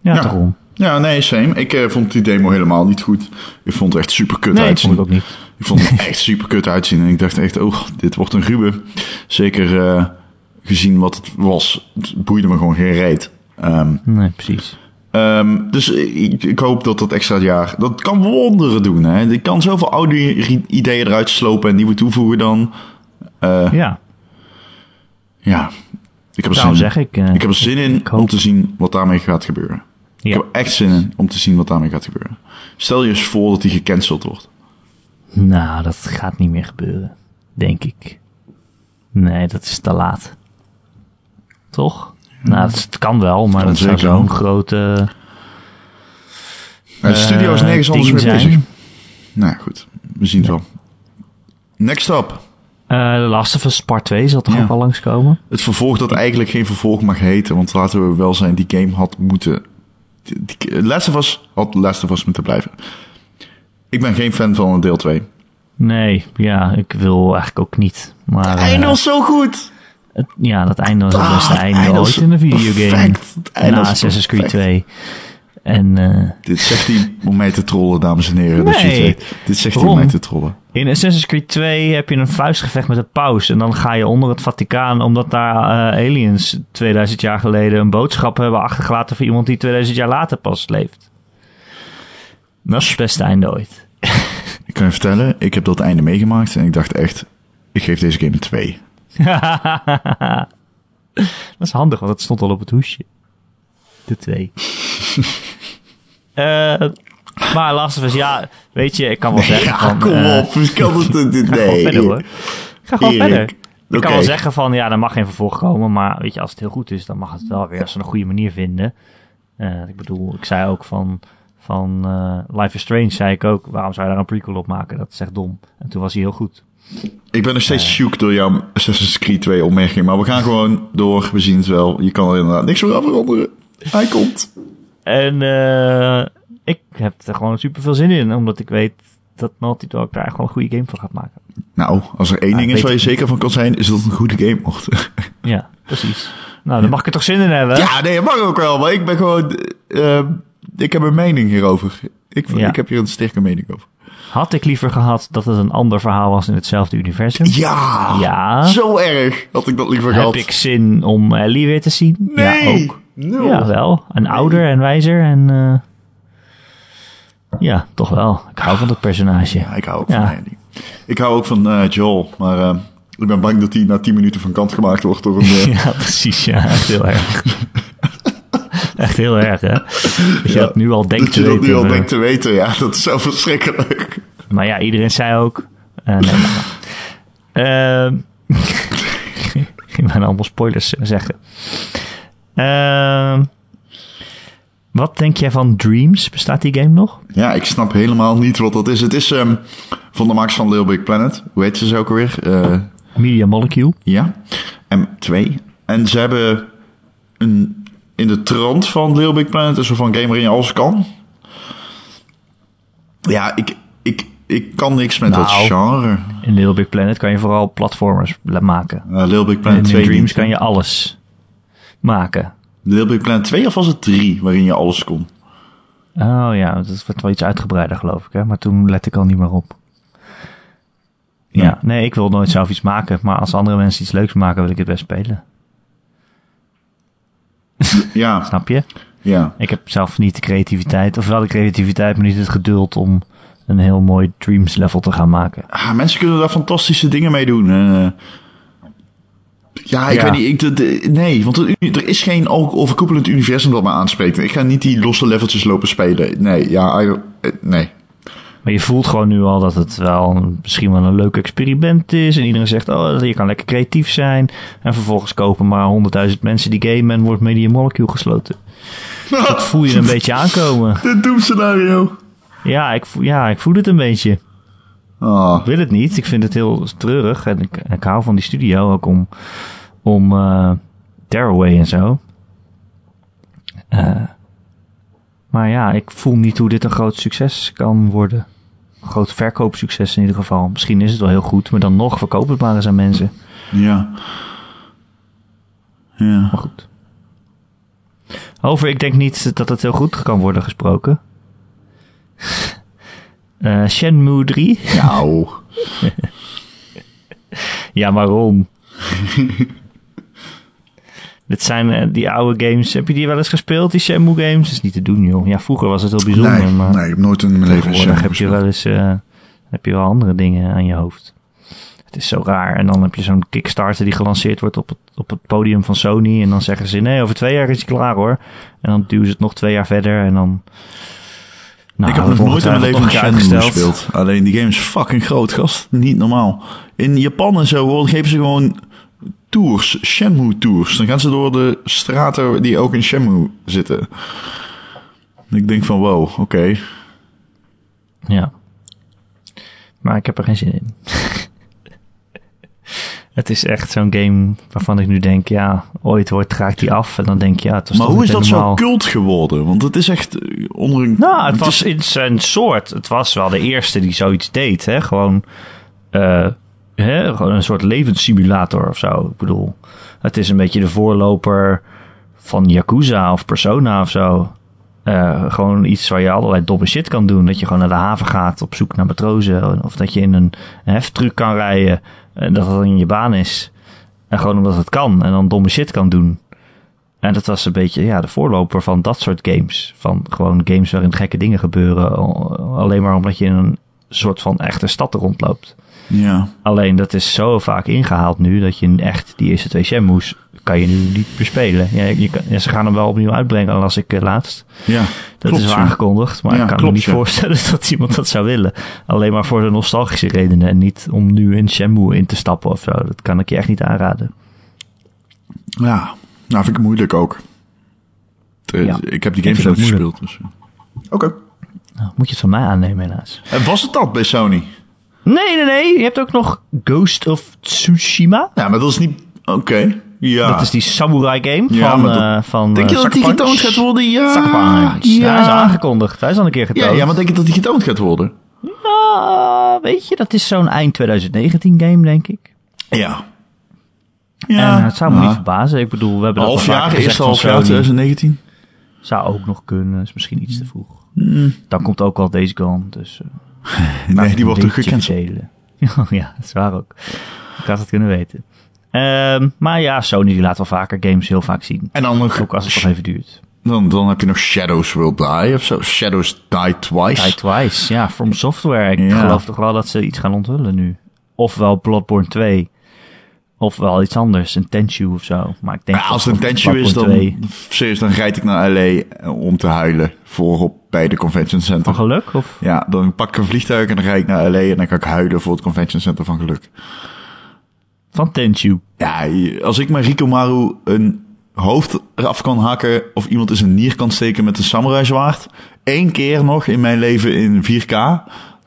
Ja, Ja. daarom. Ja, nee, same. Ik eh, vond die demo helemaal niet goed. Ik vond het echt super kut Nee, dat uitzien. vond ik ook niet. Ik vond het echt super kut uitzien. En ik dacht echt, oh, dit wordt een ruwe. Zeker eh, gezien wat het was. Het boeide me gewoon geen reet. Ehm, Nee, precies. ehm, dus ik, ik hoop dat dat extra jaar... Dat kan wonderen doen, hè. Ik kan zoveel oude ideeën eruit slopen en nieuwe toevoegen dan. Eh, Ja, ja, ik heb er daarom zin zeg ik... eh, Ik heb er zin in ik hoop- om te zien wat daarmee gaat gebeuren. Ik heb echt zin in om te zien wat daarmee gaat gebeuren. Stel je eens voor dat die gecanceld wordt. Nou, dat gaat niet meer gebeuren. Denk ik. Nee, dat is te laat. Toch? Nou, het, het kan wel, maar dat zou zeker zo'n wel. grote... de studio is eh, nergens anders mee zijn. bezig. Nou goed. We zien het wel. Next up. Eh, The Last of Us Part 2 zal toch Ja. ook al langskomen? Het vervolg dat eigenlijk geen vervolg mag heten. Want laten we wel zijn, die game had moeten... Die, die- Last of Us had Last of Us moeten blijven. Ik ben geen fan van deel 2. Nee, ja, ik wil eigenlijk ook niet. Maar eh, Einde was zo goed! het- ja, dat einde was het Ah, beste het einde einde ooit in een videogame. perfect. Het einde Na Assassin's Creed perfect. 2. En eh, Dit zegt hij om mij te trollen, dames en heren. Dat je het Nee. weet. Dit zegt hij om mij te trollen. In Assassin's Creed 2 heb je een vuistgevecht met een paus. En dan ga je onder het Vaticaan, omdat daar eh, aliens 2000 jaar geleden een boodschap hebben achtergelaten voor iemand die 2000 jaar later pas leeft. Dat is het beste einde ooit. Ik kan je vertellen, ik heb dat einde meegemaakt en ik dacht echt, ik geef deze game een 2. Dat is handig, want het stond al op het hoesje. De 2. Eh maar Last of Us, ja, weet je, ik kan wel zeggen Ja, van... kom eh, op. Kan het? Ga gewoon verder hoor. Ik ga gewoon Erik. verder. Ik kan wel zeggen van, ja, er mag geen vervolg komen. Maar weet je, als het heel goed is, dan mag het wel weer. Als ze een goede manier vinden. Eh, ik bedoel, ik zei ook van, van eh, Life is Strange, zei ik ook. Waarom zou je daar een prequel op maken? Dat is echt dom. En toen was hij heel goed. Ik ben nog steeds shook door jouw Assassin's Creed 2 opmerking, maar we gaan gewoon door. We zien het wel. Je kan er inderdaad niks meer aan veranderen. Hij komt. En eh, ik heb er gewoon super veel zin in. Omdat ik weet dat Naughty Dog daar gewoon een goede game van gaat maken. Nou, als er één ding is waar je zeker van kan zijn, is dat het een goede game wordt. Ja, precies. Nou, dan mag ik er toch zin in hebben. ja, nee, dat mag ook wel, maar ik ben gewoon... eh, eh, ik heb een mening hierover. Ik, Ja. ik heb hier een sterke mening over. Had ik liever gehad dat het een ander verhaal was in hetzelfde universum? Ja! Ja. Zo erg had ik dat liever Heb gehad. ik zin om Ellie weer te zien? Nee! Ja, ook. Nul. Ja, wel. En ouder en wijzer en... eh, ja, toch wel. Ik hou van dat personage. Ja, ik hou ook Ja. van Andy. Ik hou ook van eh, Joel, maar eh, ik ben bang dat hij na 10 minuten van kant gemaakt wordt door een... Ja, precies. Ja, heel erg. Echt heel erg, hè? Dat je dat nu al denkt dat je te dat weten. nu al maar- denkt te weten, ja, dat is zo verschrikkelijk. Maar ja, iedereen zei ook... eh nee, maar, Ehm ik allemaal spoilers zeggen. Ehm wat denk jij van Dreams? Bestaat die game nog? Ja, ik snap helemaal niet wat dat is. Het is ehm, van de makers van Little Big Planet. Hoe heet ze ze ook alweer? Eh, Media Molecule. ja, M2. En ze hebben een, in de trant van Little Big Planet een soort van game waarin je alles kan. Ja, ik, ik, ik kan niks met dat Nou. genre. In Little Big Planet kan je vooral platformers la- maken. Uh, Little Big Planet in 2 Dreams niet. kan je alles maken. Little Big Planet 2 of was het 3 waarin je alles kon? Oh ja, dat werd wel iets uitgebreider geloof ik. Hè? Maar toen let ik al niet meer op. Ja, Ja. nee, ik wil nooit zelf iets maken. Maar als andere mensen iets leuks maken, wil ik het best spelen. Ja, Snap je? ja. Ik heb zelf niet de creativiteit, of wel de creativiteit, maar niet het geduld om een heel mooi Dreams level te gaan maken. Ah, mensen kunnen daar fantastische dingen mee doen. En, eh, ja, ik Ja. weet niet. Ik, de- de- nee, want het- er is geen overkoepelend universum dat me aanspreekt. Ik ga niet die losse leveltjes lopen spelen. Nee, ja, I- eh, nee. Maar je voelt gewoon nu al dat het wel misschien wel een leuk experiment is. En iedereen zegt, oh, je kan lekker creatief zijn. En vervolgens kopen maar 100.000 mensen die game en wordt Media Molecule gesloten. Dat voel je een beetje aankomen. Dit doemscenario. Ja ik, voel, ja, ik voel het een beetje. Ah, Ik wil het niet. Ik vind het heel treurig. En ik, ik hou van die studio ook om, om eh, Tearaway en zo. Eh, maar ja, ik voel niet hoe dit een groot succes kan worden. Groot verkoopsucces in ieder geval. Misschien is het wel heel goed, maar dan nog verkoop het maar eens aan mensen. Ja. Ja. Maar goed. Over, ik denk niet dat het heel goed kan worden gesproken. Eh Shenmue 3. Nou. Ja, waarom? Dit zijn eh, die oude games. Heb je die wel eens gespeeld, die Shenmue games? Dat is niet te doen, joh. Ja, vroeger was het heel bijzonder, Nee, maar nee, ik heb nooit in mijn leven een Shenmue heb je wel eens eh, heb je wel andere dingen aan je hoofd. Het is zo raar. En dan heb je zo'n Kickstarter die gelanceerd wordt op het, op het podium van Sony. En dan zeggen ze, nee, over twee jaar is hij klaar hoor. En dan duwen ze het nog twee jaar verder. En dan... Nou, ik heb nog nooit in mijn leven een Shenmue gespeeld. Alleen die game is fucking groot, gast. Niet normaal. In Japan en zo hoor, geven ze gewoon tours, Shenmue tours. Dan gaan ze door de straten die ook in Shenmue zitten. En ik denk van wow, oké. Ja. Maar ik heb er geen zin in. het is echt zo'n game waarvan ik nu denk, ja, ooit wordt raakt die af. En dan denk je, ja, het was Maar hoe is dat zo cult geworden? Want het is echt eh, onder een... Nou, het was in zijn soort. Het was wel de eerste die zoiets deed, hè. Gewoon, eh, Gewoon een soort levenssimulator of zo. Ik bedoel, het is een beetje de voorloper van Yakuza of Persona of zo. Eh, gewoon iets waar je allerlei domme shit kan doen. Dat je gewoon naar de haven gaat op zoek naar matrozen. Of dat je in een, heftruck kan rijden. En dat dat in je baan is. En gewoon omdat het kan. En dan domme shit kan doen. En dat was een beetje ja, de voorloper van dat soort games. Van gewoon games waarin gekke dingen gebeuren. al- Alleen maar omdat je in een soort van echte stad rondloopt. Ja, Alleen dat is zo vaak ingehaald nu dat je echt die eerste twee Shenmue's kan je nu niet bespelen. Ja, je kan, ja, ze gaan hem wel opnieuw uitbrengen, las ik eh, laatst. ja. Dat klopt, is wel aangekondigd, maar Ja, ik kan klopt, me niet ja. voorstellen dat iemand dat zou willen. Alleen maar voor de nostalgische redenen en niet om nu in Shenmue in te stappen of zo. Dat kan ik je echt niet aanraden. Ja, nou vind ik moeilijk ook. Eh. Ik heb die games moeilijk. gespeeld. Dus. eh. Oké. Nou, moet je het van mij aannemen helaas. En was het dat bij Sony? Nee, nee, nee. Je hebt ook nog Ghost of Tsushima. Ja, maar dat is niet... Oké. Ja. Dat is die samurai game Ja, van, maar eh van Denk je eh, dat die getoond gaat worden? Ja. Ja. hij is aangekondigd. Hij is al een keer getoond. Ja, ja, maar denk je dat die getoond gaat worden? Ah, weet je, dat is zo'n eind 2019 game, denk ik. Ja. en eh, het zou me Ja. niet verbazen. Ik bedoel, we hebben dat Half jaar, eerste van half jaar Sony. 2019. Zou ook nog kunnen. Is misschien iets te vroeg. Mm. Dan komt ook wel Days Gone. Dus, Nee, die wordt ook gecanceld. verdelen. ja, dat is waar ook. Ik had het kunnen weten. Ehm, maar ja, Sony die laat wel vaker games heel vaak zien. En dan nog... Ook als het nog even duurt. Dan, dan heb je nog Shadows Will Die of zo. Shadows Die Twice. Die Twice, ja, From Software. Ik Ja. geloof toch wel dat ze iets gaan onthullen nu. Ofwel Bloodborne 2. Ofwel iets anders, een Tenchu of zo. Maar ik denk Ja, als het een Tenchu is, dan, Bloodborne 2 serieus, dan rijd ik naar LA om te huilen voor op, bij de convention Van center. geluk? Of? Ja, dan pak ik een vliegtuig en dan rijd ik naar LA en dan kan ik huilen voor het convention center van geluk. Van Tenchu. Ja, als ik maar Rikomaru een hoofd eraf kan hakken of iemand in zijn nier kan steken met een samurai zwaard, één keer nog in mijn leven in 4K,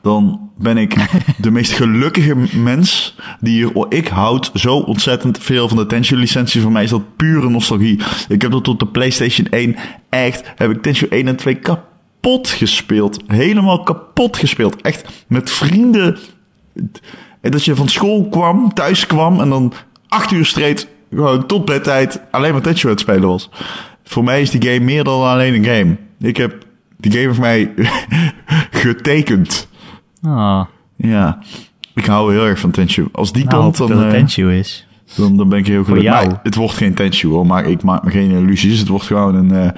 dan ben ik de meest gelukkige mens die hier... Ik houd zo ontzettend veel van de Tenchu licentie. Voor mij is dat pure nostalgie. Ik heb dat tot de PlayStation 1 echt... Heb ik Tenchu 1 en 2 kapot gespeeld. Helemaal kapot gespeeld. Echt met vrienden... En dat je van school kwam, thuis kwam en dan acht uur streed, gewoon tot bedtijd, alleen maar Tenchu aan het spelen was. Voor mij is die game meer dan alleen een game. Ik heb die game voor mij getekend. Ah, Ja, ik hou heel erg van Tenchu. Als die nou, komt, dan, dat het eh, is. dan, dan ben ik heel gelukkig. jou. Maar het wordt geen Tenchu hoor, maar ik maak me geen illusies. Het wordt gewoon een, eh,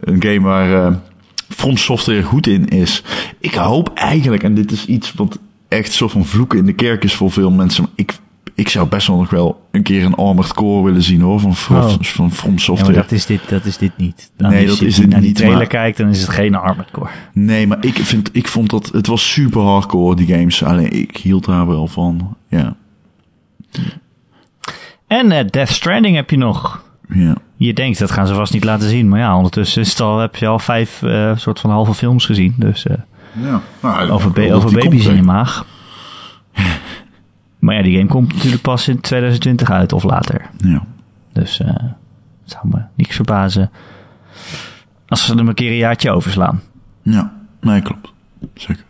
een game waar From Software goed in is. Ik hoop eigenlijk, en dit is iets wat echt soort van vloeken in de kerk is voor veel mensen. maar Ik, ik zou best wel nog wel een keer een Armored Core willen zien hoor, van, From- Oh. van From Ja, Software. maar dat is dit, dat is dit niet. Dan Nee, als dat je is het naar die niet, trailer maar- kijkt, dan is het geen Armored Core. Nee, maar ik, vind, ik vond dat, het was super hardcore die games. Alleen ik hield daar wel van. Ja, En eh, Death Stranding heb je nog. ja. Je denkt, dat gaan ze vast niet laten zien. Maar ja, ondertussen is het al, heb je al vijf eh, soort van halve films gezien. Dus eh, ja. Nou, over, ba- over baby's in je maag. Maar ja, die game komt natuurlijk pas in 2020 uit of later. Ja. Dus eh, zou me niks verbazen als ze er een keer een jaartje overslaan. Ja, nee, klopt. Zeker.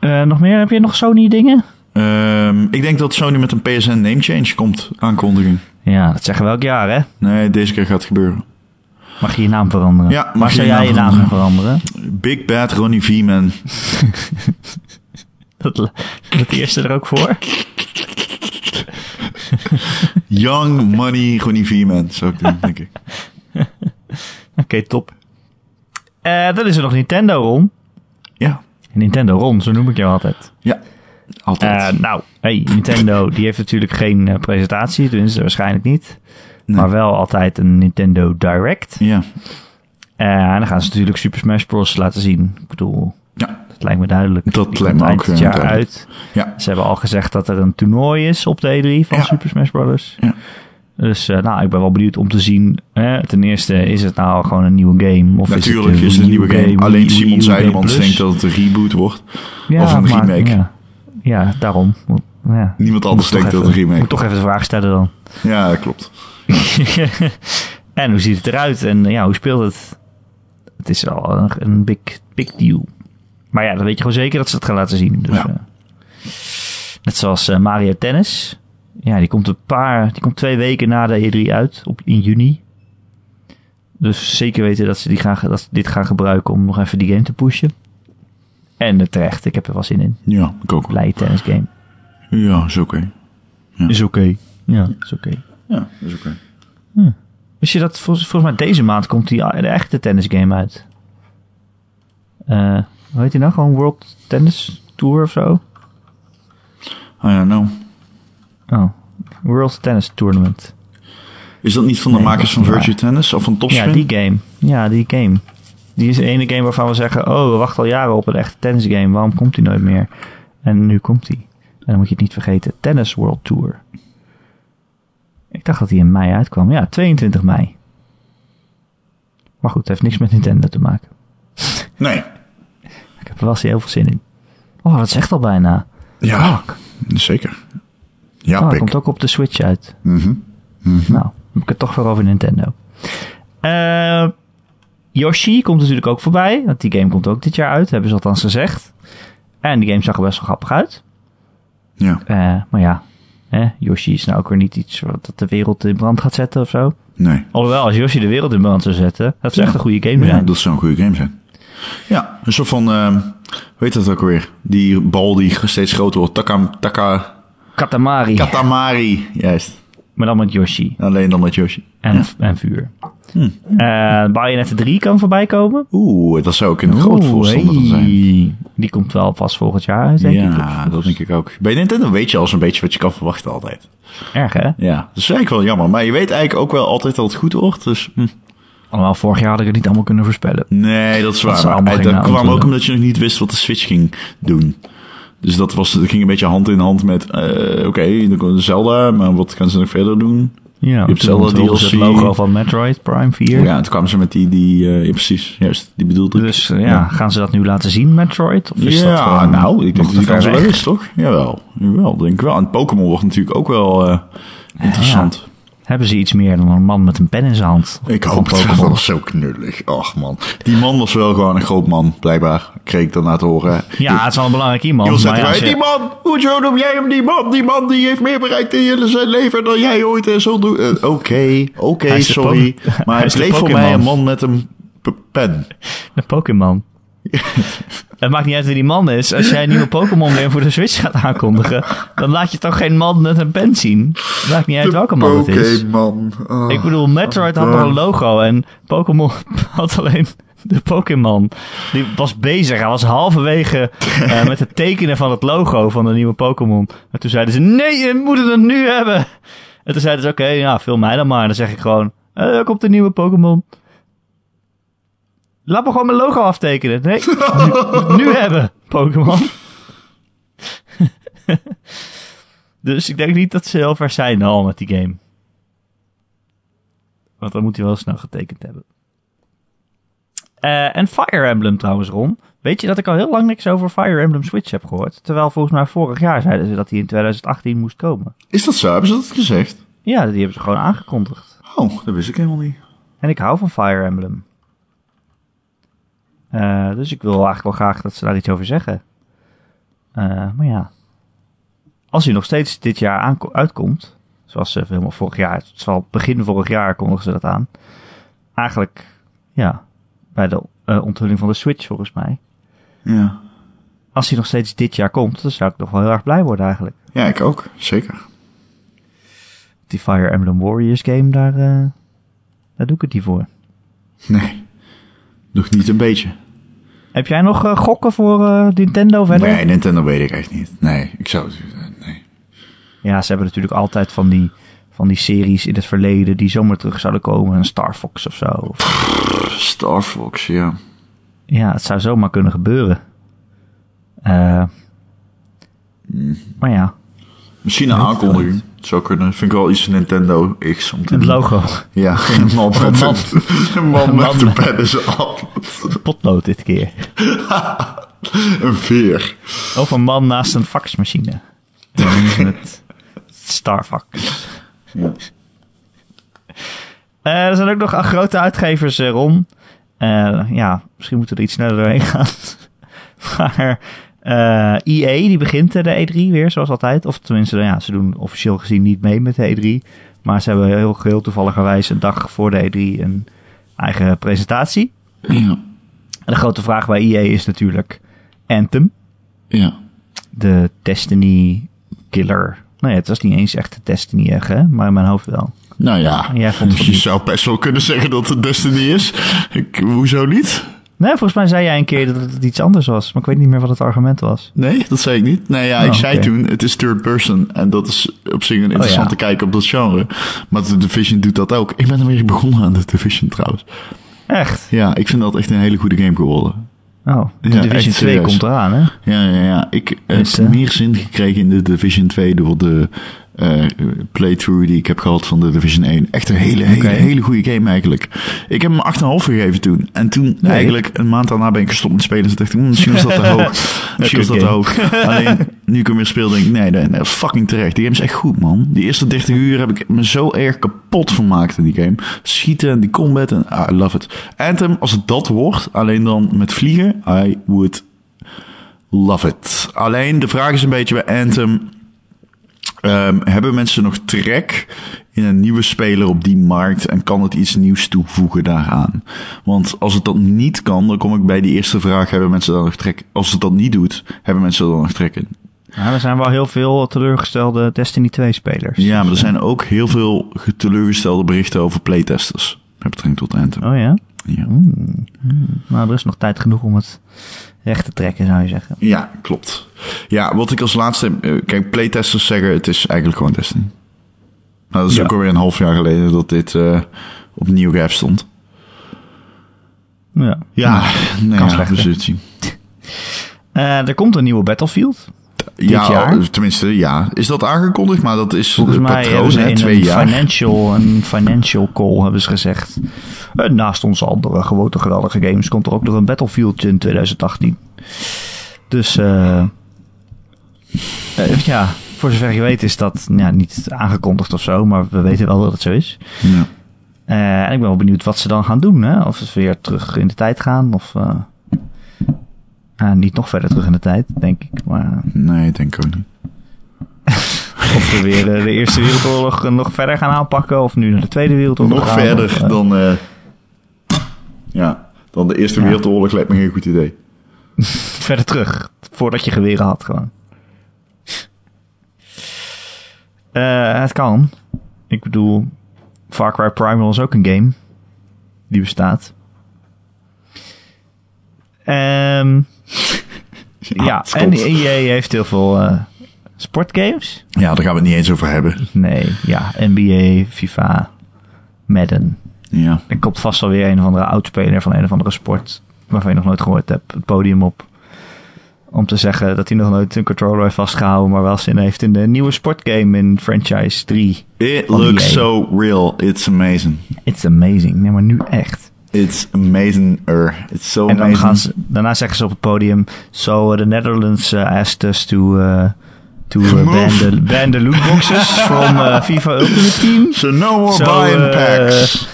Eh, nog meer? Heb je nog Sony dingen? Ehm, ik denk dat Sony met een PSN name change komt, aankondiging. Ja, dat zeggen we elk jaar, hè? Nee, deze keer gaat het gebeuren. Mag je je naam veranderen? Ja, mag Waar zou je jij je naam naam veranderen? Big Bad Ronnie V-Man. Dat, dat eerste er ook voor? Young Money Ronnie V-Man, zou ik doen, denk ik. Oké, top. Eh dan is er nog Nintendo, Ron. Ja, Nintendo, Ron, zo noem ik jou altijd. ja. Altijd. Eh, nou, hey, Nintendo die heeft natuurlijk geen eh, presentatie, tenminste waarschijnlijk niet. Nee. Maar wel altijd een Nintendo Direct. ja. En dan gaan ze natuurlijk Super Smash Bros. laten zien. Ik bedoel, dat lijkt me duidelijk. Dat Die lijkt me ook, eh, jaar duidelijk. uit. ja. Ze hebben al gezegd dat er een toernooi is op de E3 van Ja. Super Smash Bros. Ja. Dus eh, nou, ik ben wel benieuwd om te zien. Hè, ten eerste, is het nou gewoon een nieuwe game? Of Natuurlijk is is het een nieuwe game. Alleen Simon Zijlemans denkt dat het een reboot wordt. Ja, of een maar- remake. Ja, ja daarom. Ja. Niemand anders denkt dat het een remake Moet toch even de vraag stellen dan. Ja, dat klopt. en hoe ziet het eruit? En eh, ja, hoe speelt het? Het is wel een, een big, big deal. Maar ja, dan weet je gewoon zeker dat ze het gaan laten zien. Dus, Ja. eh, net zoals eh, Mario Tennis. Ja, die komt een paar, die komt twee weken na de E3 uit, op, in juni. Dus zeker weten dat ze, die gaan, dat ze dit gaan gebruiken om nog even die game te pushen. En eh, terecht, ik heb er wel zin in. Ja, ik ook. Blij tennis game. Ja, is oké. Is oké. Ja, is oké. Ja, is oké. Wist je dat volgens, volgens mij deze maand komt die, de echte tennisgame uit? Eh hoe heet die nou? Gewoon World Tennis Tour of zo? Ah ja, nou. Oh, World Tennis Tournament. Is dat niet van de Nee, makers van Virtue. Tennis of van Ja, Topspin? die game. Ja, die game. Die is de ene game waarvan we zeggen... Oh, we wachten al jaren op een echte tennisgame. Waarom komt die nooit meer? En nu komt die. En dan moet je het niet vergeten. Tennis World Tour. Ik dacht dat die in mei uitkwam. Ja, 22 mei. Maar goed, het heeft niks met Nintendo te maken. Nee. Er wel heel veel zin in. Oh, dat echt al bijna. Ja, zeker. Ja, Oh, dat pik. komt ook op de Switch uit. Mhm. Nou, dan heb ik het toch weer over Nintendo. Eh, Yoshi komt natuurlijk ook voorbij. Want die game komt ook dit jaar uit, hebben ze althans gezegd. En die game zag er best wel grappig uit. Ja, Eh, maar ja, Yoshi is nou ook weer niet iets wat de wereld in brand gaat zetten of zo. nee. Alhoewel, als Yoshi de wereld in brand zou zetten, dat zou echt een goede game Ja, zijn. dat zou een goede game zijn. Ja, een soort van, ehm weet dat ook alweer? Die bal die steeds groter wordt. Taka, taka, Katamari, Katamari. Juist. maar dan met Yoshi Alleen dan met Yoshi. en, Ja. en vuur. Hm. Eh Bayonetta 3 kan voorbij komen. Oeh, dat zou ook een groot Oeh, voorstander van zijn. Die komt wel pas volgend jaar uit, denk ik. Ja, dat denk ik ook. Bij Nintendo weet je al zo'n beetje wat je kan verwachten altijd. Erg, hè? Ja, dat is eigenlijk wel jammer. Maar je weet eigenlijk ook wel altijd dat het goed wordt. Dus hm. Alhoewel, vorig jaar had ik het niet allemaal kunnen voorspellen. nee, dat is waar. Maar allemaal eh, gingen dat kwam ook omdat je nog niet wist wat de Switch ging doen. Dus dat, was, dat ging een beetje hand in hand met... eh, Oké, dan komt Zelda, maar wat gaan ze nog verder doen? Ja, hebt toen Zelda DLC. het logo van Metroid Prime 4. Ja, en toen kwamen ze met die... die eh, ja, precies. Juist, die bedoelde ik. Dus eh, ja, gaan ze dat nu laten zien, Metroid? Of is dat ja, gewoon nou, ik denk dat die kans wel is, toch? Jawel, jawel, denk ik wel. En Pokémon wordt natuurlijk ook wel interessant. Hebben ze iets meer dan een man met een pen in zijn hand? Ik hoop het. Dat was zo knullig. Och man. Die man was wel gewoon een groot man, blijkbaar. Kreeg ik daarna te horen. Ja, het is wel een belangrijk iemand. Maar ja, je- die man, hoezo noem jij hem die man? Die man die heeft meer bereikt in je- zijn leven dan jij ooit en zo doen. Eh, Oké, oké, sorry. Maar hij het bleef voor mij een man met een pen. Een Pokémon. het maakt niet uit wie die man is. Als jij een nieuwe Pokémon weer voor de Switch gaat aankondigen, dan laat je toch geen man met een pen zien. Het maakt niet uit welke man het is. Pokémon. Oh. Ik bedoel, Metroid had nog een logo en Pokémon had alleen de Pokémon. Die was bezig, hij was halverwege eh, met het tekenen van het logo van de nieuwe Pokémon. En toen zeiden ze, nee, je moet het nu hebben. En toen zeiden ze, oké, ja, film mij dan maar. En dan zeg ik gewoon, eh, er komt een nieuwe Pokémon. Laat me gewoon mijn logo aftekenen. Nee, nu, nu hebben, Pokémon. dus ik denk niet dat ze heel ver zijn al met die game. Want dan moet hij wel snel getekend hebben. Eh, en Fire Emblem trouwens, Ron. Weet je dat ik al heel lang niks over Fire Emblem Switch heb gehoord? Terwijl volgens mij vorig jaar zeiden ze dat hij in 2018 moest komen. Is dat zo? Hebben ze dat gezegd? Ja, die hebben ze gewoon aangekondigd. Oh, dat wist ik helemaal niet. En ik hou van Fire Emblem. Eh, dus ik wil eigenlijk wel graag dat ze daar iets over zeggen. Eh, maar ja. Als hij nog steeds dit jaar uitkomt. Zoals ze helemaal vorig jaar. Het zal begin vorig jaar kondigen ze dat aan. Eigenlijk, ja. Bij de eh, onthulling van de Switch volgens mij. Ja. Als hij nog steeds dit jaar komt, dan zou ik nog wel heel erg blij worden eigenlijk. Ja, ik ook. Zeker. Die Fire Emblem Warriors game, daar, daar doe ik het niet voor. Nee. Nog niet een beetje. Heb jij nog eh, gokken voor eh, Nintendo verder? Nee, Nintendo weet ik echt niet. Nee, ik zou... Nee. Ja, ze hebben natuurlijk altijd van die, van die series in het verleden die zomaar terug zouden komen. Een Star Fox of zo. Star Fox, ja. ja, het zou zomaar kunnen gebeuren. Eh, maar ja, Misschien een aankondiging. Zou kunnen. Vind ik wel iets Nintendo-X om te het doen. logo. Ja, een man Een met man. een, man met de met- pen hand. Potlood dit keer. Een veer. Of een man naast een faxmachine. Het Starfax. Ja. Eh, er zijn ook nog grote uitgevers, eh, Ron. Eh, ja, misschien moeten we er iets sneller doorheen gaan. maar EA, die begint eh, de E3 weer, zoals altijd. Of tenminste, ja, ze doen officieel gezien niet mee met de E3. Maar ze hebben heel, heel toevalligerwijs een dag voor de E3 een eigen presentatie. Ja. En de grote vraag bij EA is natuurlijk Anthem. Ja. De Destiny killer. Nee, het was niet eens echt de Destiny echt, hè? Maar in mijn hoofd wel. Nou ja, je zou best wel kunnen zeggen dat het Destiny is. Ik, hoezo niet? Nee, volgens mij zei jij een keer dat het iets anders was. Maar ik weet niet meer wat het argument was. Nee, dat zei ik niet. Nee, ja, Oh, ik zei oké. toen, het is third person. En dat is op zich een interessante ja. kijk op dat genre. Maar de Division doet dat ook. Ik ben er weer begonnen aan de Division trouwens. Echt? Ja, ik vind dat echt een hele goede game geworden. Oh, de Ja, Division echt 2 serieus. komt eraan, hè? Ja, ja, ja. Ik heb Dus, eh, meer zin gekregen in de Division 2 door de eh, playthrough die ik heb gehad van de Division 1. Echt een hele, hele, hele goede game eigenlijk. Ik heb hem 8,5 gegeven toen. En toen Nee. eigenlijk een maand daarna ben ik gestopt met spelen. Dus dacht ik, hm, misschien was dat te hoog. misschien was dat te hoog. Alleen, nu ik hem weer speel, denk ik, nee, nee, nee, fucking terecht. Die game is echt goed, man. Die eerste 30 uur heb ik me zo erg kapot vermaakt in die game. Schieten en die combat, en ah, I love it. Anthem, als het dat wordt, alleen dan met vliegen, I would Love it. Alleen de vraag is een beetje bij Anthem. Ehm, hebben mensen nog trek in een nieuwe speler op die markt en kan het iets nieuws toevoegen daaraan? Want als het dat niet kan, dan kom ik bij die eerste vraag: hebben mensen daar nog trek? Als het dat niet doet, hebben mensen dan nog trek in? Ja, er zijn wel heel veel teleurgestelde Destiny 2 spelers. Ja, maar er zijn ook heel veel teleurgestelde berichten over playtesters. Met betrekking tot Anthem. Oh ja? Ja. Nou, er is nog tijd genoeg om het recht te trekken, zou je zeggen. ja, klopt. Ja, wat ik als laatste. eh, Kijk, playtesters zeggen: het is eigenlijk gewoon Destiny. Nou, dat is Ja. ook alweer een half jaar geleden dat dit eh, op stond. Ja. Ja, nee, kan ja, slechter. we zullen het zien. Eh, er komt een nieuwe Battlefield. Ja, jaar? tenminste, ja. Is dat aangekondigd? Maar dat is Volgens de patroon, hè, in twee een jaar. financial, een financial call hebben ze gezegd. Eh, naast onze andere gewone geweldige games komt er ook nog een Battlefield in 2018. Dus eh, eh, ja, voor zover je weet is dat ja, niet aangekondigd of zo, maar we weten wel dat het zo is. Ja. Eh, en ik ben wel benieuwd wat ze dan gaan doen. Hè? Of ze weer terug in de tijd gaan. Of niet nog verder terug in de tijd, denk ik. Maar Nee, ik denk ook niet. of we weer de Eerste Wereldoorlog nog verder gaan aanpakken. Of nu naar de Tweede Wereldoorlog Nog gaan, verder of, dan, ja, dan de Eerste Ja. Wereldoorlog lijkt me geen goed idee. verder terug. Voordat je geweren had gewoon. Eh, het kan. Ik bedoel, Far Cry Primal is ook een game. Die bestaat. Ehm ja, en. EA heeft heel veel eh, sportgames. Ja, daar gaan we het niet eens over hebben. Nee, ja, NBA, FIFA, Madden. Ja. Er komt vast wel weer een of andere oudspeler van een of andere sport. Waarvan je nog nooit gehoord hebt. Het podium op. Om te zeggen dat hij nog nooit een controller heeft vastgehouden. Maar wel zin heeft in de nieuwe sportgame in franchise 3. It looks EA. so real. It's amazing. It's amazing. Nee, maar nu echt. It's amazing. -er. It's so En dan amazing. gaan ze, daarna zeggen ze op het podium. So uh, the Netherlands uh, asked us to, uh, To uh, ban, the, ban the lootboxes from uh, FIFA Ultimate Team. So no more So, buying uh, packs.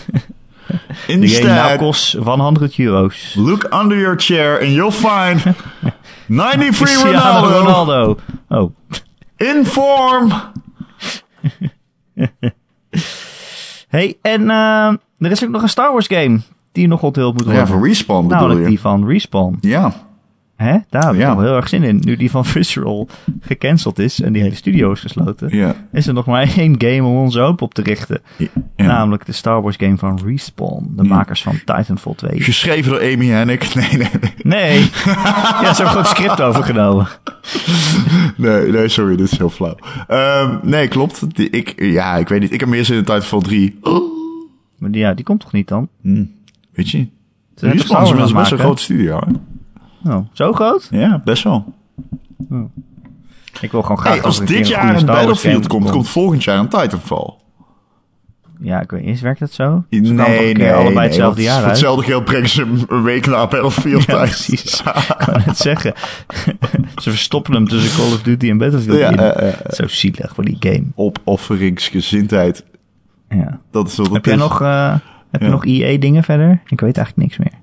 De game nou Instead, kost 100 euro's. look under your chair and you'll find 93 Cristiano Ronaldo, Ronaldo. Oh. in form. Hey, en eh, er is ook nog een Star Wars game die nog onthuld moet worden. Ja, van Respawn bedoel Namelijk je? die van Respawn. Ja, Hè? Daar heb ik Ja. heel erg zin in. Nu die van Visceral gecanceld is en die hele studio is gesloten, ja. is er nog maar één game om onze hoop op te richten. ja. Namelijk de Star Wars game van Respawn. De makers van Titanfall 2. Geschreven door Amy Hennig. Nee, nee, nee. Nee. ja, ze hebben gewoon het script overgenomen. Nee, nee, sorry, dit is heel flauw. Ehm, nee, klopt. Ik, ja, ik weet niet. Ik heb meer zin in Titanfall 3. Maar die, ja, die komt toch niet dan? Hm, weet je? Hebben Respawn is best een grote studio. Hè? Oh, zo groot? Ja, best wel. Ik wil gewoon graag Hey, als er een dit jaar goede een Star Wars Battlefield game komt, komt volgend jaar een Titanfall. Ja, ik weet niet. Werkt dat zo? Nee, Ze kwamen toch een keer nee, allebei nee, hetzelfde want jaar Voor uit. hetzelfde geld brengen ze hem een week na Battlefield Ja, uit. precies. ik kan het zeggen. Ze verstoppen hem tussen Call of Duty en Battlefield Ja, in. eh, eh, Zo zielig voor die game. Opofferingsgezindheid. Ja. Dat is wat het Heb jij is. nog, eh, heb je Ja. nog EA dingen verder? Ik weet eigenlijk niks meer.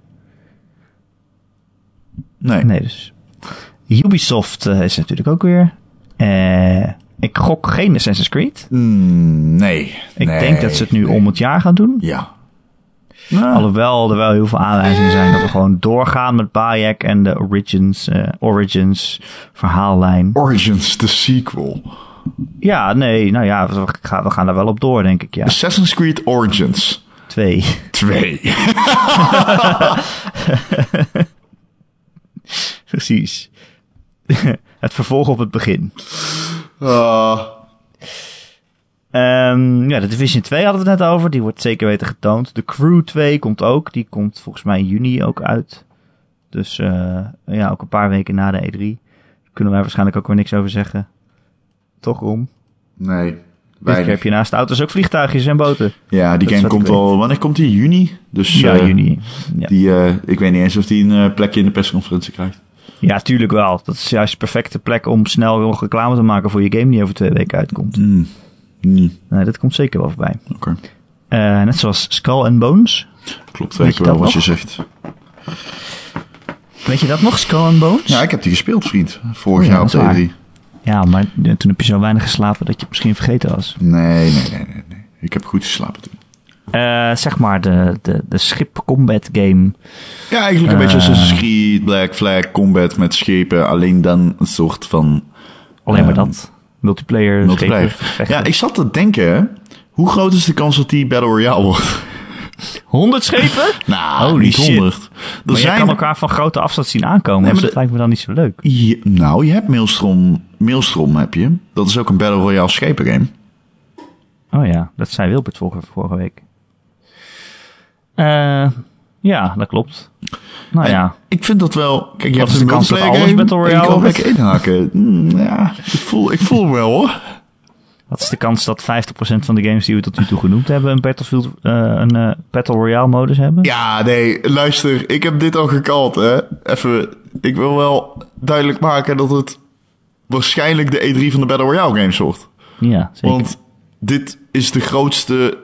Nee. Nee, dus. Ubisoft eh, is natuurlijk ook weer. Eh, ik gok geen Assassin's Creed. Mm, nee. Ik Nee, denk dat ze het nu nee. om het jaar gaan doen. Ja. Nou, Alhoewel er wel heel veel aanwijzingen zijn dat we gewoon doorgaan met Bayek en de Origins, eh, Origins verhaallijn. Origins, de sequel. Ja, nee, nou ja, we gaan, we gaan daar wel op door, denk ik. Ja, Assassin's Creed Origins twee. 2. Precies. het vervolg op het begin. Ah, Ehm, ja, de Division 2 hadden we het net over. Die wordt zeker weten getoond. De Crew 2 komt ook. Die komt volgens mij in juni ook uit. Dus eh, ja, ook een paar weken na de E3. Daar kunnen wij waarschijnlijk ook weer niks over zeggen. Toch, Rom? nee. Dit keer heb je naast auto's ook vliegtuigjes en boten. Ja, die Dat game komt al... Wanneer komt die? Juni? Dus Ja, eh, juni. Ja. Die, eh, ik weet niet eens of die een plekje in de persconferentie krijgt. Ja, tuurlijk wel. Dat is juist de perfecte plek om snel nog reclame te maken voor je game die over twee weken uitkomt. Mm. Nee, Nee, dat komt zeker wel voorbij. oké. Eh, net zoals Skull and Bones. Klopt Weet zeker je wel wat je zegt. Weet je dat nog, Skull and Bones? Ja, ik heb die gespeeld, vriend. Vorig Oh ja, jaar op E3. Ja, maar toen heb je zo weinig geslapen dat je het misschien vergeten was. Nee, nee, nee, nee, nee. Ik heb goed geslapen toen. Eh, zeg maar de, de, de schip combat game. Ja, eigenlijk een Eh. beetje Assassin's Creed, Black Flag, combat met schepen. Alleen dan een soort van Alleen maar Ehm, dat. Multiplayer. multiplayer. schepen. Ja, ik zat te denken, hoe groot is de kans dat die Battle Royale wordt? 100 schepen? Nou, Holy niet shit. 100. Er Maar je zijn... kan elkaar van grote afstand zien aankomen. Nee, dus dat lijkt me dan niet zo leuk. Je- nou, je hebt Maelstrom. Maelstrom heb je. Dat is ook een Battle Royale schepengame. Oh ja, dat zei Wilbert vorige, vorige week. Eh, ja, dat klopt. Nou En ja, Ik vind dat wel... Kijk, je hebt een de kans dat multiplayer alles game Battle en je Royale lekker inhaken. Hmm, ja, ik voel, ik voel wel hoor. wat is de kans dat 50% van de games die we tot nu toe genoemd hebben... een Battlefield, eh, een eh, Battle Royale modus hebben? Ja, nee, luister. Ik heb dit al gekald, hè. Even, ik wil wel duidelijk maken dat het waarschijnlijk de E3 van de Battle Royale games wordt. Ja, zeker. Want dit is de grootste...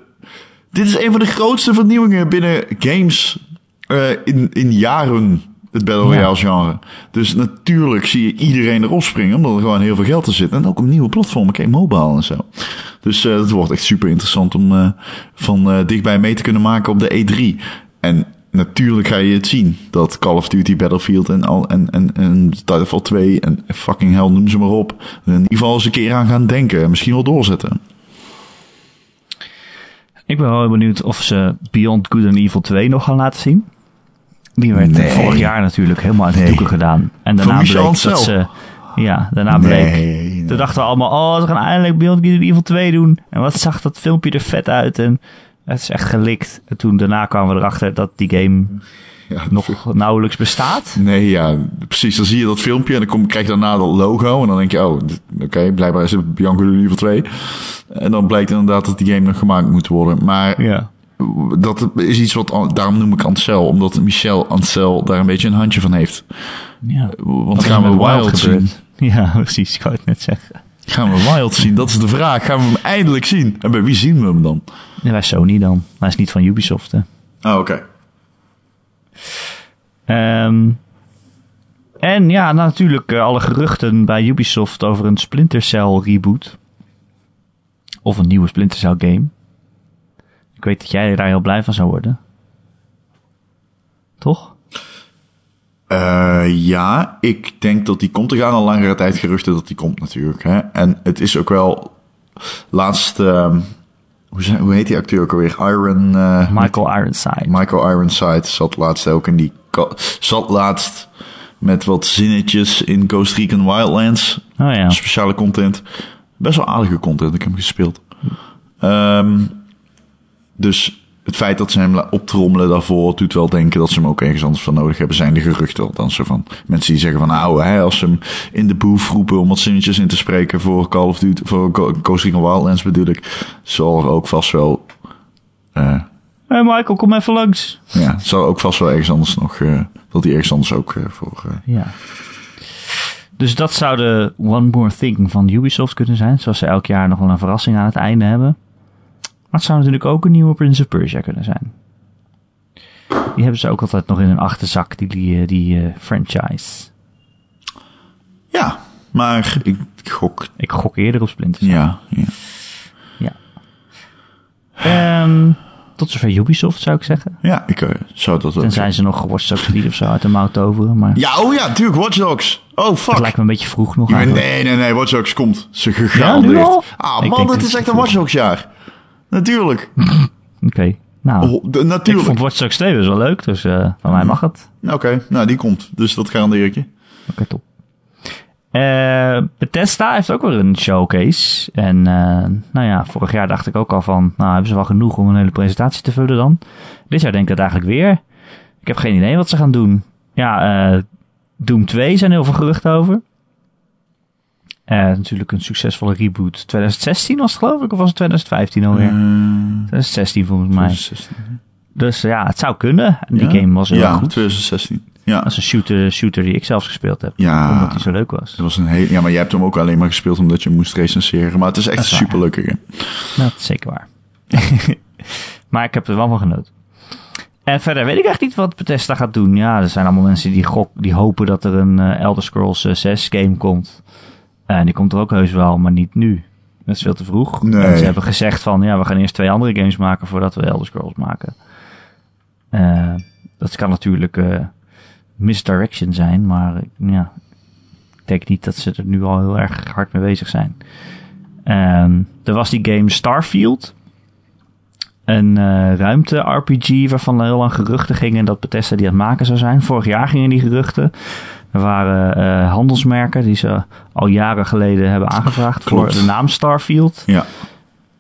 Dit is een van de grootste vernieuwingen binnen games eh, in, in jaren. Het Battle. Royale genre. Dus natuurlijk zie je iedereen erop springen. Omdat er gewoon heel veel geld in zit. En ook op nieuwe platformen. Kijk, mobile en zo. Dus eh het wordt echt super interessant om eh, van eh, dichtbij mee te kunnen maken op de E3. En natuurlijk ga je het zien. Dat Call of Duty, Battlefield en, al, en, en, en Titanfall 2 en fucking hell, noem ze maar op. In ieder geval eens een keer aan gaan denken. En misschien wel doorzetten. Ik ben wel heel benieuwd of ze Beyond Good and Evil 2 nog gaan laten zien. Die werd Nee. vorig jaar natuurlijk helemaal uit de Nee. doeken gedaan. En daarna Van bleek dat ze... Ja, daarna bleek... Nee. Toen dachten we allemaal, oh, ze gaan eindelijk Beyond Good and Evil 2 doen. En wat zag dat filmpje er vet uit. En het is echt gelikt. En toen daarna kwamen we erachter dat die game Ja, nog nauwelijks bestaat. Nee, ja, precies. Dan zie je dat filmpje en dan kom, krijg je daarna dat logo. En dan denk je, oh, oké, blijkbaar is het Bianco de Evil 2. En dan blijkt inderdaad dat die game nog gemaakt moet worden. Maar Ja. dat is iets wat, daarom noem ik Ancel. Omdat Michel Ancel daar een beetje een handje van heeft. ja. Want Wat gaan we Wild zien. Ja, precies. Ik wou het net zeggen. Gaan we Wild zien? Dat is de vraag. Gaan we hem eindelijk zien? En bij wie zien we hem dan? Ja, bij Sony dan. Hij is niet van Ubisoft, hè. Oh, oké. Ehm, en ja, natuurlijk eh, alle geruchten bij Ubisoft over een Splinter Cell reboot. Of een nieuwe Splinter Cell game. Ik weet dat jij daar heel blij van zou worden. Toch? Eh, ja, ik denk dat die komt. Er gaan al langere tijd geruchten dat die komt natuurlijk. Hè? En het is ook wel laatst... ehm, hoe, zei- hoe heet die acteur ook alweer? Iron... eh, Michael Ironside. Michael Ironside zat laatst ook in die... Zat laatst met wat zinnetjes in Ghost Recon Wildlands. oh ja. Speciale content. Best wel aardige content. Ik heb hem gespeeld. Ehm, dus het feit dat ze hem optrommelen daarvoor doet wel denken dat ze hem ook ergens anders van nodig hebben. Zijn de geruchten althans zo van mensen die zeggen van nou, hè, als ze hem in de booth roepen om wat zinnetjes in te spreken voor Call of Duty, voor Recon Wildlands bedoel ik, zal er ook vast wel, eh, Hey Michael, kom even langs. ja, zal ook vast wel ergens anders nog, eh, dat hij ergens anders ook eh, voor. eh, Ja. Dus dat zou de One More Thing van Ubisoft kunnen zijn. Zoals ze elk jaar nog wel een verrassing aan het einde hebben. Maar het zou natuurlijk ook een nieuwe Prince of Persia kunnen zijn. Die hebben ze ook altijd nog in hun achterzak, die, die, eh, die eh, franchise. ja, maar ik gok, Ik gok eerder op Splinter Cell. ja, ja. Ehm, tot zover Ubisoft zou ik zeggen. Ja, ik eh, zou dat ook. Tenzij ze nog Watch Dogs 3 of zo uit de mouw toveren. Maar Ja, oh ja, tuurlijk, Watch Dogs. Oh, fuck. het lijkt me een beetje vroeg nog Ja, eigenlijk. nee, nee, nee, Watch Dogs komt. Ze Ja, nu al? Ah man, het dat is echt een. Watch Dogs jaar. Natuurlijk. Oké, nou. Oh, de- ik natuurlijk. vond Watch Dogs 2 dus wel leuk, dus eh van mij mag het. Oké, nou die komt. Dus dat garandeer ik je. Oké, top. Eh, Bethesda heeft ook weer een showcase. En eh, nou ja, vorig jaar dacht ik ook al van, nou hebben ze wel genoeg om een hele presentatie te vullen dan. Dit jaar denk ik dat eigenlijk weer. Ik heb geen idee wat ze gaan doen. Ja, eh, Doom 2 zijn heel veel geruchten over. Eh, natuurlijk een succesvolle reboot. 2016 was het geloof ik, of was het 2015 alweer? Eh, 2016 volgens mij. 2016. Dus ja, het zou kunnen. En die Ja? game was heel Ja, goed. 2016. Ja, Dat is een shooter, shooter die ik zelfs gespeeld heb. Ja. Omdat die zo leuk was. dat was een heel, ja, maar jij hebt hem ook alleen maar gespeeld omdat je moest recenseren. Maar het is echt Dat is een waar. superleuke game. Nou, dat is zeker waar. maar ik heb er wel van genoten. En verder weet ik echt niet wat Bethesda gaat doen. Ja, er zijn allemaal mensen die, gok, die hopen dat er een eh, Elder Scrolls eh, 6 game komt. En die komt er ook heus wel, maar niet nu. Dat is veel te vroeg. Nee. En ze hebben gezegd van, ja, we gaan eerst twee andere games maken voordat we Elder Scrolls maken. Eh, dat kan natuurlijk eh, misdirection zijn, maar ja, ik denk niet dat ze er nu al heel erg hard mee bezig zijn. Ehm, er was die game Starfield. Een eh, ruimte-RPG waarvan er heel lang geruchten gingen dat Bethesda die aan het maken zou zijn. Vorig jaar gingen die geruchten. Er waren eh, handelsmerken die ze al jaren geleden hebben aangevraagd Klopt. voor de naam Starfield. Ja.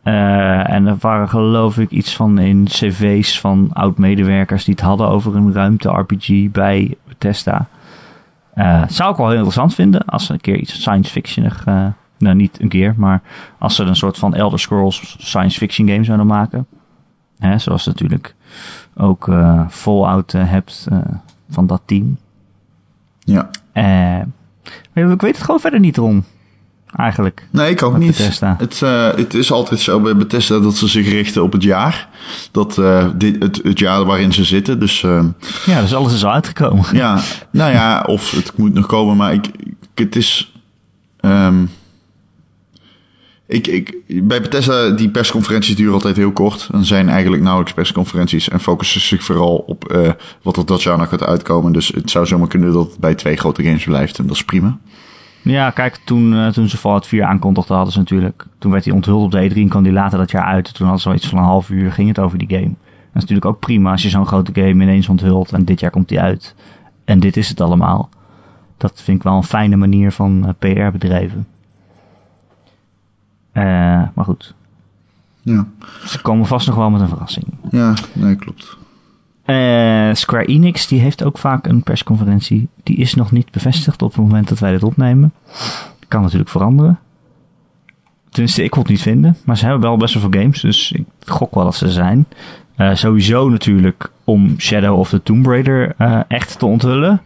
Eh, en er waren geloof ik iets van in cv's van oud-medewerkers die het hadden over een ruimte-RPG bij Bethesda. Eh, zou ik wel heel interessant vinden als ze een keer iets science fictionig, nou niet een keer, maar als ze een soort van Elder Scrolls science fiction game zouden maken. Hè, zoals natuurlijk ook Fallout hebt van dat team. Ja. Eh, ik weet het gewoon verder niet erom, eigenlijk. Nee, ik ook niet. Bethesda. Het, eh, het is altijd zo bij Bethesda dat ze zich richten op het jaar. Dat, eh, dit, het, het jaar waarin ze zitten. Dus eh, Ja, dus alles is al uitgekomen. ja, nou ja, of het moet nog komen. Maar ik, ik- het is... ehm, ik, ik, bij Bethesda, die persconferenties duren altijd heel kort. En zijn eigenlijk nauwelijks persconferenties. En focussen zich vooral op eh, wat er dat jaar nog gaat uitkomen. Dus het zou zomaar kunnen dat het bij twee grote games blijft. En dat is prima. Ja, kijk, toen, eh, toen ze Fallout 4 aankondigden hadden ze natuurlijk... Toen werd hij onthuld op de E3 en kwam die later dat jaar uit. Toen hadden ze zoiets van een half uur ging het over die game. Dat is natuurlijk ook prima als je zo'n grote game ineens onthult en dit jaar komt die uit. En dit is het allemaal. Dat vind ik wel een fijne manier van eh, PR-bedrijven. Eh, maar goed, Ja, ze komen vast nog wel met een verrassing. ja nee, klopt. Eh, Square Enix die heeft ook vaak een persconferentie. Die is nog niet bevestigd op het moment dat wij dit opnemen. Kan natuurlijk veranderen. Tenminste, ik kon het niet vinden. Maar ze hebben wel best wel veel games. Dus ik gok wel dat ze zijn. Eh, sowieso natuurlijk om Shadow of the Tomb Raider echt te onthullen.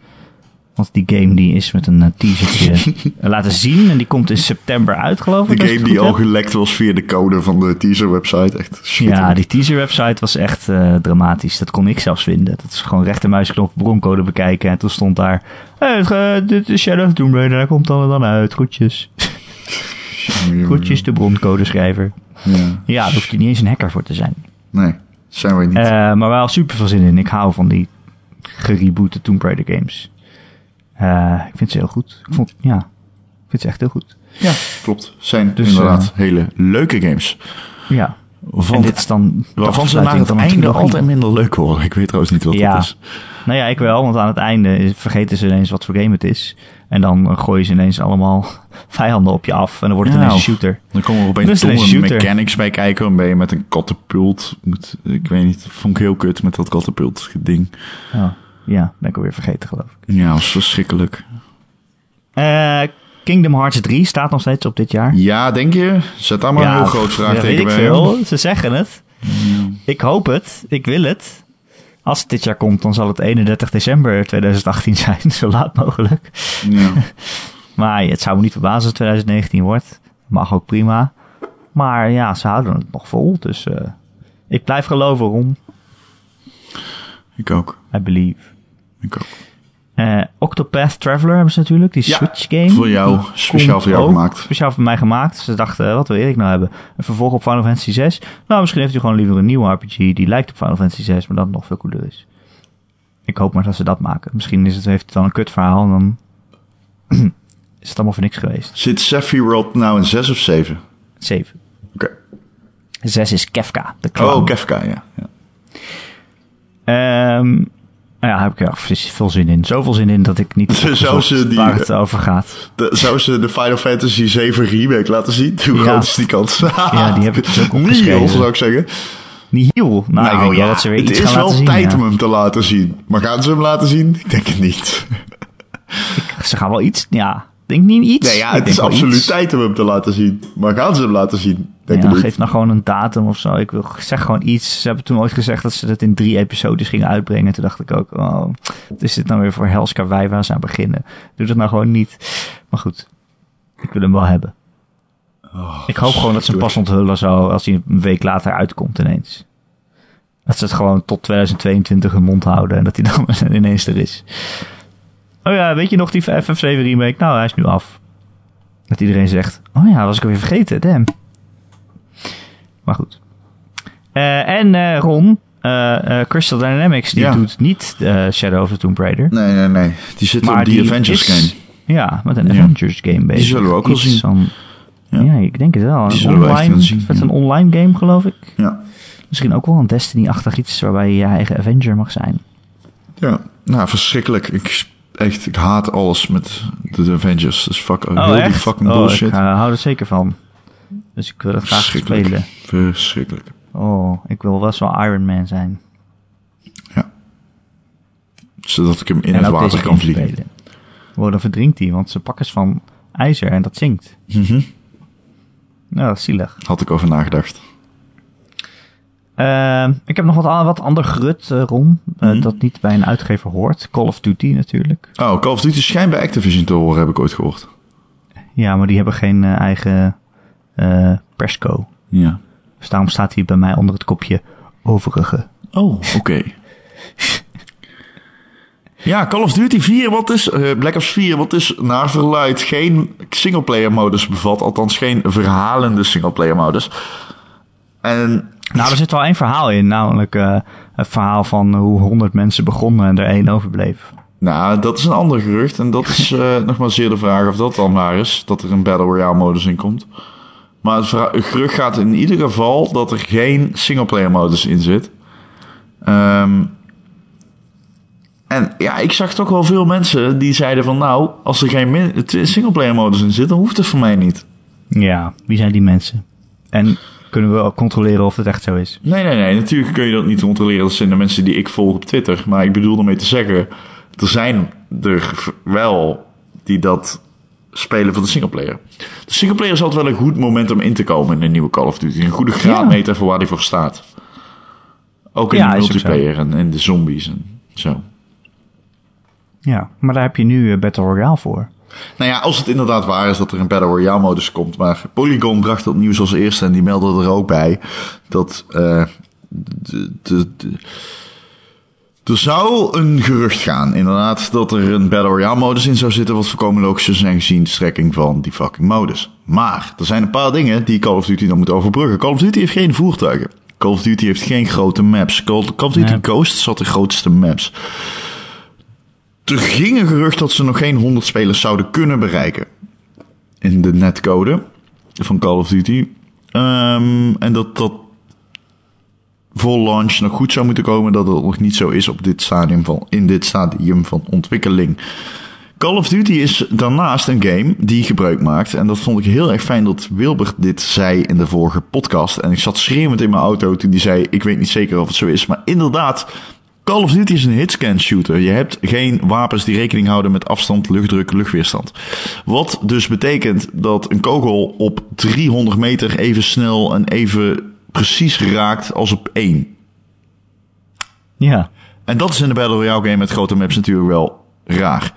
Want die game die is met een uh, teasertje laten zien. En die komt in september uit, geloof ik. De game die al gelekt was via de code van de teaser-website. Echt Ja, die teaser-website was echt uh, dramatisch. Dat kon ik zelfs vinden. Dat is gewoon rechtermuisknop broncode bekijken. En toen stond daar... Hey, dit is Shadow of Tomb Raider. Daar komt dan dan uit. Groetjes. Groetjes, de broncode schrijver. Ja, ja daar hoef je niet eens een hacker voor te zijn. Nee, zijn we niet. Uh, maar wel super veel zin in. Ik hou van die gereboote Tomb Raider games. Uh, ik vind ze heel goed. Ik vond, ja, ik vind ze echt heel goed. Ja, klopt. Zijn dus, inderdaad uh, hele leuke games. Ja. Van, dit is dan waarvan ze na het einde altijd minder leuk worden. Ik weet trouwens niet wat ja. dat is. Nou ja, ik wel, want aan het einde vergeten ze ineens wat voor game het is. En dan gooien ze ineens allemaal vijanden op je af. En dan wordt het ja, ineens een shooter. Dan komen er opeens domme mechanics bij kijken. Dan ben je met een katapult. Ik weet niet, vond ik heel kut met dat katapult ding. Oh, ja, ben ik alweer vergeten geloof ik. Ja, was verschrikkelijk. Uh, Kingdom Hearts 3 staat nog steeds op dit jaar. Ja, denk je? Zet daar maar ja, een heel groot vraagteken bij. Veel. Ze zeggen het. Ja. Ik hoop het. Ik wil het. Als het dit jaar komt, dan zal het 31 december 2018 zijn. Zo laat mogelijk. Ja. maar het zou me niet verbazen als het 2019 wordt. Mag ook prima. Maar ja, ze houden het nog vol. Dus uh, ik blijf geloven, Ron. Ik ook. I believe. Ik ook. Uh, Octopath Traveler hebben ze natuurlijk, die ja, Switch game. voor jou, speciaal voor jou gemaakt. Speciaal voor mij gemaakt. Ze dachten, wat wil Erik nou hebben? Een vervolg op Final Fantasy 6? Nou, misschien heeft hij gewoon liever een nieuwe RPG die lijkt op Final Fantasy 6, maar dan nog veel cooler is. Ik hoop maar dat ze dat maken. Misschien is het, heeft het dan een kut verhaal en dan is het allemaal voor niks geweest. Zit Sephiroth nou in 6 of 7? 7. Oké. Okay. 6 is Kefka, de clown. Oh, Kefka, ja. ja. Um, nou ja, heb ik er veel zin in. Zoveel zin in dat ik niet zou ze die, waar het over gaat. De, zou ze de Final Fantasy 7 remake laten zien? Hoe ja. groot is die kans? ja, die heb ik dus ook opgeschreven. Nihil, zou ik zeggen. Nihil? Nou, nou ik ja, dat ze weer het iets is wel tijd om hem te laten zien. Maar gaan ze hem laten zien? Ik denk het niet. ik, ze gaan wel iets, ja. Denk niet iets. Nee, ja, het is absoluut iets. tijd om hem te laten zien. Maar gaan ze hem laten zien? Ja, geef nou gewoon een datum of zo. Ik wil zeg gewoon iets. Ze hebben toen ooit gezegd dat ze dat in drie episodes gingen uitbrengen. Toen dacht ik ook, oh, wat is dit nou weer voor Helska wij waar ze aan beginnen? Doe dat nou gewoon niet. Maar goed, ik wil hem wel hebben. Oh, ik hoop gewoon dat ze hem pas onthullen zo als hij een week later uitkomt ineens. Dat ze het gewoon tot 2022 hun mond houden en dat hij dan ineens er is. Oh ja, weet je nog die FF7 remake? Nou, hij is nu af. Dat iedereen zegt, oh ja, was ik alweer vergeten, damn. Maar goed. Uh, en uh, Ron, uh, Crystal Dynamics, die ja. doet niet Shadow of the Tomb Raider. Nee, nee, nee. Die zit maar op die Avengers is, game. Ja, met een ja. Avengers game bezig. Die zullen we ook wel zien. Van, ja. ja. ik denk het wel. Die een online, zien, met een online game, geloof ik. Ja. Misschien ook wel een Destiny-achtig iets waarbij je je eigen Avenger mag zijn. Ja, nou, verschrikkelijk. Ik echt, ik haat alles met de Avengers. Dus fuck, oh, heel die fucking oh, bullshit. Ik hou er zeker van. Dus ik wil het graag spelen. Verschrikkelijk. Oh, ik wil wel zo Iron Man zijn. Ja. Zodat ik hem in en het water kan vliegen. Spelen. Oh, dan verdrinkt hij, want ze pakken van ijzer en dat zinkt. Mm -hmm. Nou, dat is zielig. Had ik over nagedacht. Uh, ik heb nog wat, wat ander grut, uh, Ron, uh, mm -hmm. dat niet bij een uitgever hoort. Call of Duty natuurlijk. Oh, Call of Duty schijnt bij Activision te horen, heb ik ooit gehoord. Ja, maar die hebben geen uh, eigen persco. Ja. Dus daarom staat hij bij mij onder het kopje overige. Oh, oké. Okay. ja, Call of Duty 4, wat is, Black Ops 4, wat is naar verluid geen singleplayer modus bevat. Althans geen verhalende singleplayer modus. En nou, er zit wel één verhaal in, namelijk uh, het verhaal van hoe honderd mensen begonnen en er één overbleef. Nou, dat is een ander gerucht. En dat is uh, nog maar zeer de vraag of dat dan waar is. Dat er een Battle Royale modus in komt. Maar het, gerucht gaat in ieder geval dat er geen singleplayer modus in zit. Um, en ja, ik zag toch wel veel mensen die zeiden van... Nou, als er geen singleplayer modus in zit, dan hoeft het voor mij niet. Ja, wie zijn die mensen? En kunnen we controleren of het echt zo is. Nee, nee, nee. Natuurlijk kun je dat niet controleren. Dat zijn de mensen die ik volg op Twitter. Maar ik bedoel ermee te zeggen... Er zijn er wel die dat spelen voor de singleplayer. De singleplayer is altijd wel een goed moment om in te komen in een nieuwe Call of Duty. Een goede graadmeter ja. voor waar die voor staat. Ook in ja, de multiplayer en, en de zombies en zo. Ja, maar daar heb je nu eh, Battle Royale voor. Nou ja, als het inderdaad waar is dat er een Battle Royale modus komt. Maar Polygon bracht dat nieuws als eerste en die meldde er ook bij dat uh, de, de, de, er zou een gerucht gaan, inderdaad, dat er een Battle Royale modus in zou zitten, wat voorkomen logisch is zijn gezien de strekking van die fucking modus. Maar er zijn een paar dingen die Call of Duty dan moet overbruggen. Call of Duty heeft geen voertuigen. Call of Duty heeft geen grote maps. Call, Call of Duty Nee. Ghost zat de grootste maps. Er ging een gerucht dat ze nog geen 100 spelers zouden kunnen bereiken. In de netcode van Call of Duty. Ehm, en dat dat voor launch nog goed zou moeten komen. Dat het nog niet zo is op dit stadium van, in dit stadium van ontwikkeling. Call of Duty is daarnaast een game die gebruik maakt. En dat vond ik heel erg fijn dat Wilbert dit zei in de vorige podcast. En ik zat schreeuwend in mijn auto toen die zei: Ik weet niet zeker of het zo is. Maar inderdaad, Call of Duty is een hitscan shooter. Je hebt geen wapens die rekening houden met afstand, luchtdruk, luchtweerstand. Wat dus betekent dat een kogel op 300 meter even snel en even precies raakt als op één. Ja. En dat is in de Battle Royale game met grote maps natuurlijk wel raar.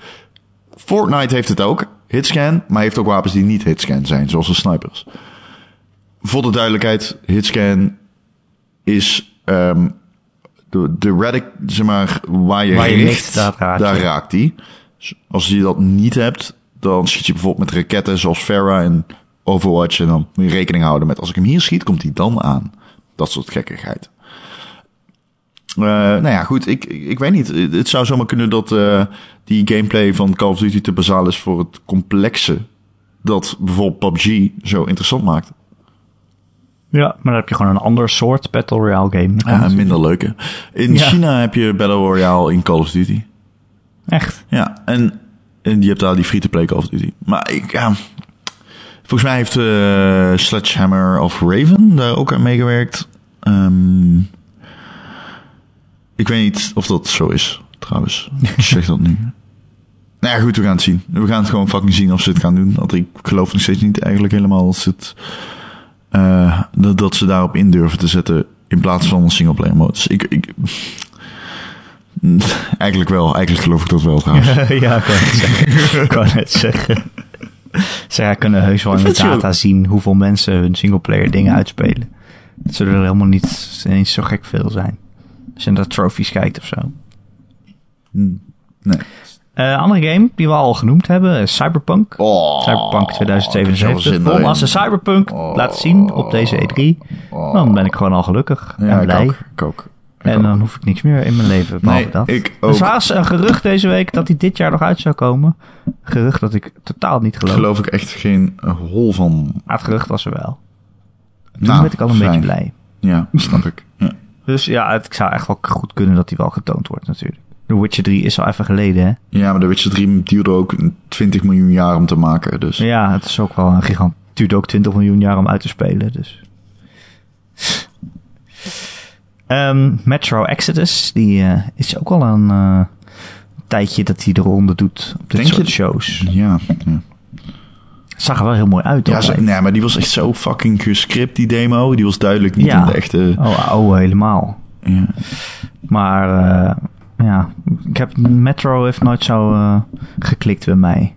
Fortnite heeft het ook, hitscan, maar heeft ook wapens die niet hitscan zijn, zoals de snipers. Voor de duidelijkheid, hitscan is um, de, de radic, zeg maar, waar je, Waar je richt, richt, daar raakt daar je. raakt die. Als je dat niet hebt, dan schiet je bijvoorbeeld met raketten zoals Farah en Overwatch. En dan moet je rekening houden met als ik hem hier schiet, komt hij dan aan. Dat soort gekkigheid. Uh, nou ja, goed, ik, ik, weet niet. Het zou zomaar kunnen dat uh, die gameplay van Call of Duty te bazaal is voor het complexe dat bijvoorbeeld PUBG zo interessant maakt. Ja, maar dan heb je gewoon een ander soort Battle Royale game. Ja, minder leuke. In Ja. China heb je Battle Royale in Call of Duty. Echt? Ja, en, en je hebt daar die free-to-play Call of Duty. Maar ik, ja, volgens mij heeft uh, Sledgehammer of Raven daar ook aan meegewerkt. Um, ik weet niet of dat zo is, trouwens. Ik zeg dat nu. Nou ja, goed, we gaan het zien. We gaan het gewoon fucking zien of ze het gaan doen. Want ik geloof nog steeds niet eigenlijk helemaal dat ze, het, uh, dat, ze daarop in durven te zetten in plaats van een singleplayer modus. Ik, ik, eigenlijk wel, eigenlijk geloof ik dat wel trouwens. ja, ik kan het zeggen. ik kan het zeggen. Zij kunnen heus wel in de data zien hoeveel mensen hun singleplayer dingen uitspelen. Dat zullen er helemaal niet eens zo gek veel zijn. Als je naar trophies kijkt of zo. Hmm. Nee. Uh, andere game die we al genoemd hebben, is Cyberpunk. Oh, Cyberpunk 2077. Om als ze Cyberpunk oh, laten zien op deze E3, oh, dan ben ik gewoon al gelukkig ja, en blij. Ik ook, ik ook. En dan hoef ik niks meer in mijn leven, behalve nee, dat. Ik Er ook. was een gerucht deze week dat hij dit jaar nog uit zou komen. Gerucht dat ik totaal niet geloof. geloof ik echt geen hol van. Maar het gerucht was er wel. Toen Nou, werd ik al een fijn. beetje blij. Ja, snap ik. Ja. Dus ja, het zou echt wel goed kunnen dat hij wel getoond wordt natuurlijk. The Witcher 3 is al even geleden, hè? ja, maar de Witcher 3 duurde ook 20 miljoen jaar om te maken. Dus. Ja, het is ook wel een gigant. Het duurde ook 20 miljoen jaar om uit te spelen, dus. Um, Metro Exodus, die uh, is ook al een uh, tijdje dat hij de ronde doet op dit Denk soort je? shows. Ja, ja. Zag er wel heel mooi uit. Ja, zo, nee, maar die was echt zo fucking gescript, die demo. Die was duidelijk niet Ja. in de echte... Oh, oh helemaal. Ja. Maar uh, ja, ik heb Metro heeft nooit zo geklikt bij mij.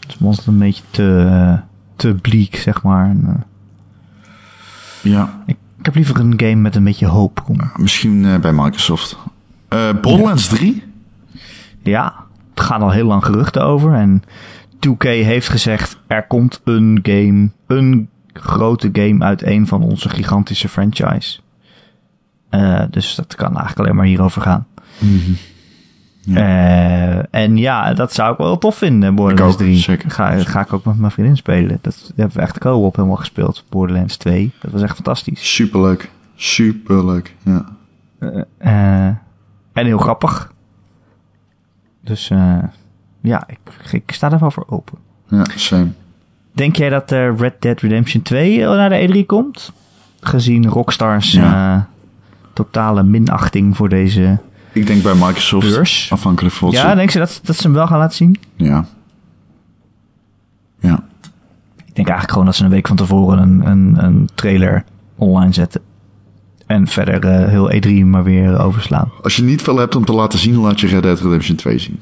Het het een beetje te, te bleek, zeg maar. En, ja. ik, ik, heb liever een game met een beetje hoop. Misschien uh, bij Microsoft. Uh, Borderlands ja. 3? Ja, er gaan al heel lang geruchten over. En 2K heeft gezegd, er komt een game, een grote game uit een van onze gigantische franchise. Uh, dus dat kan eigenlijk alleen maar hierover gaan. Mm -hmm. Ja. Uh, en ja, dat zou ik wel tof vinden, Borderlands ik ook, 3. Zeker. Ga, ga ik ook met mijn vriendin spelen. Dat hebben we echt co-op helemaal gespeeld. Borderlands 2. Dat was echt fantastisch. Superleuk. Superleuk, ja. Uh, en heel grappig. Dus ja, ik, ik sta er wel voor open. Ja, same. Denk jij dat Red Dead Redemption 2 naar de E3 komt? Gezien Rockstars ja. totale minachting voor deze ik denk bij Microsoft, beurs. afhankelijk van Ja, denk je dat, dat ze hem wel gaan laten zien? Ja. Ja. Ik denk eigenlijk gewoon dat ze een week van tevoren een, een, een trailer online zetten. En verder uh, heel E3 maar weer overslaan. Als je niet veel hebt om te laten zien, laat je Red Dead Redemption 2 zien.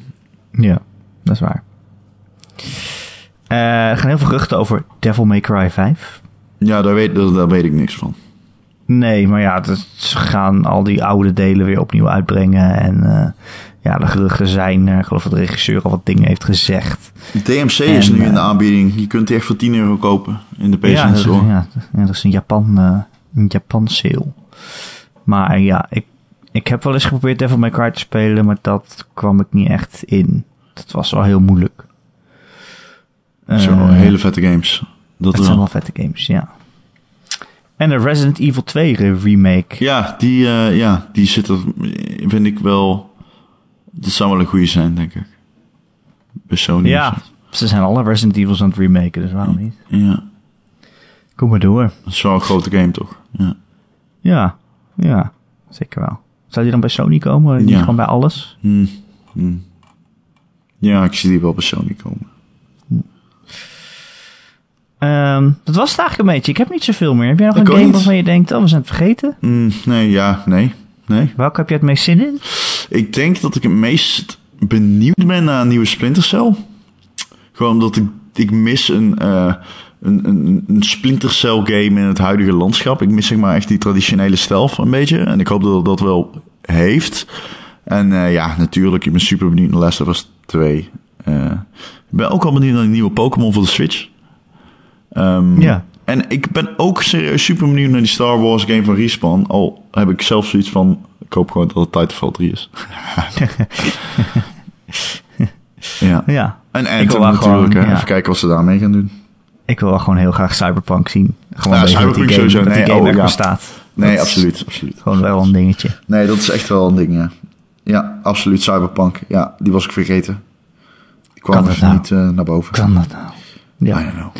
Ja, dat is waar. Eh, er gaan heel veel geruchten over Devil May Cry 5. Ja, daar weet, daar, daar weet ik niks van. Nee, maar ja, het- ze gaan al die oude delen weer opnieuw uitbrengen. En eh, ja, de geruchten zijn, ik geloof dat de regisseur al wat dingen heeft gezegd. DMC is nu in de eh, aanbieding. Je kunt die echt voor 10 euro kopen in de PC ja, dat is, Store. ja, ja, dat is een Japan, eh, een Japan sale. Maar ja, ik, ik heb wel eens geprobeerd Devil May Cry te spelen, maar dat kwam ik niet echt in. Dat was wel heel moeilijk. Dat zijn wel hele vette games. Dat Het zijn wel. wel vette games, ja. En de Resident Evil 2 re- remake. Ja, die, eh, ja, die zit er, vind ik wel... Dat zou wel een goede zijn, denk ik. Bij Sony. Ja, ze zijn alle Resident Evils aan het remaken, dus waarom niet? Ja, Kom maar door. dat is wel een grote game, toch? Ja. Ja, ja, zeker wel. Zou die dan bij Sony komen? Niet Ja. gewoon bij alles? Hm, hm. Ja, ik zie die wel bij Sony komen. Ehm, dat was het eigenlijk een beetje. Ik heb niet zoveel meer. Heb jij nog Ik een game niet. waarvan je denkt, oh, we zijn het vergeten? Hm, nee, ja, nee, nee. Welke heb je het meest zin in? Ik denk dat ik het meest benieuwd ben naar een nieuwe Splinter Cell. Gewoon omdat ik, ik mis een, eh, een, een, een Splinter Cell game in het huidige landschap. Ik mis zeg maar echt die traditionele stijl een beetje. En ik hoop dat dat wel heeft. En eh, ja, natuurlijk, ik ben super benieuwd naar Last of Us 2. Eh, ik ben ook al benieuwd naar een nieuwe Pokémon voor de Switch. Ehm, Ja. En ik ben ook serieus super benieuwd naar die Star Wars game van Respawn. Al heb ik zelf zoiets van, ik hoop gewoon dat het Titanfall 3 is. ja. Ja, En Anthem natuurlijk. gewoon, ja. Even kijken wat ze daarmee gaan doen. ik wil wel gewoon heel graag Cyberpunk zien. Gewoon Ja, Cyberpunk game, sowieso. Nee, game oh, ja. bestaat. Nee, Dat absoluut, absoluut. Gewoon wel een dingetje. Nee, dat is echt wel een ding, ja. Ja, absoluut. Cyberpunk. Ja, die was ik vergeten. Die kwam dat even nou? niet eh, naar boven. Kan dat nou? Ja. I don't know.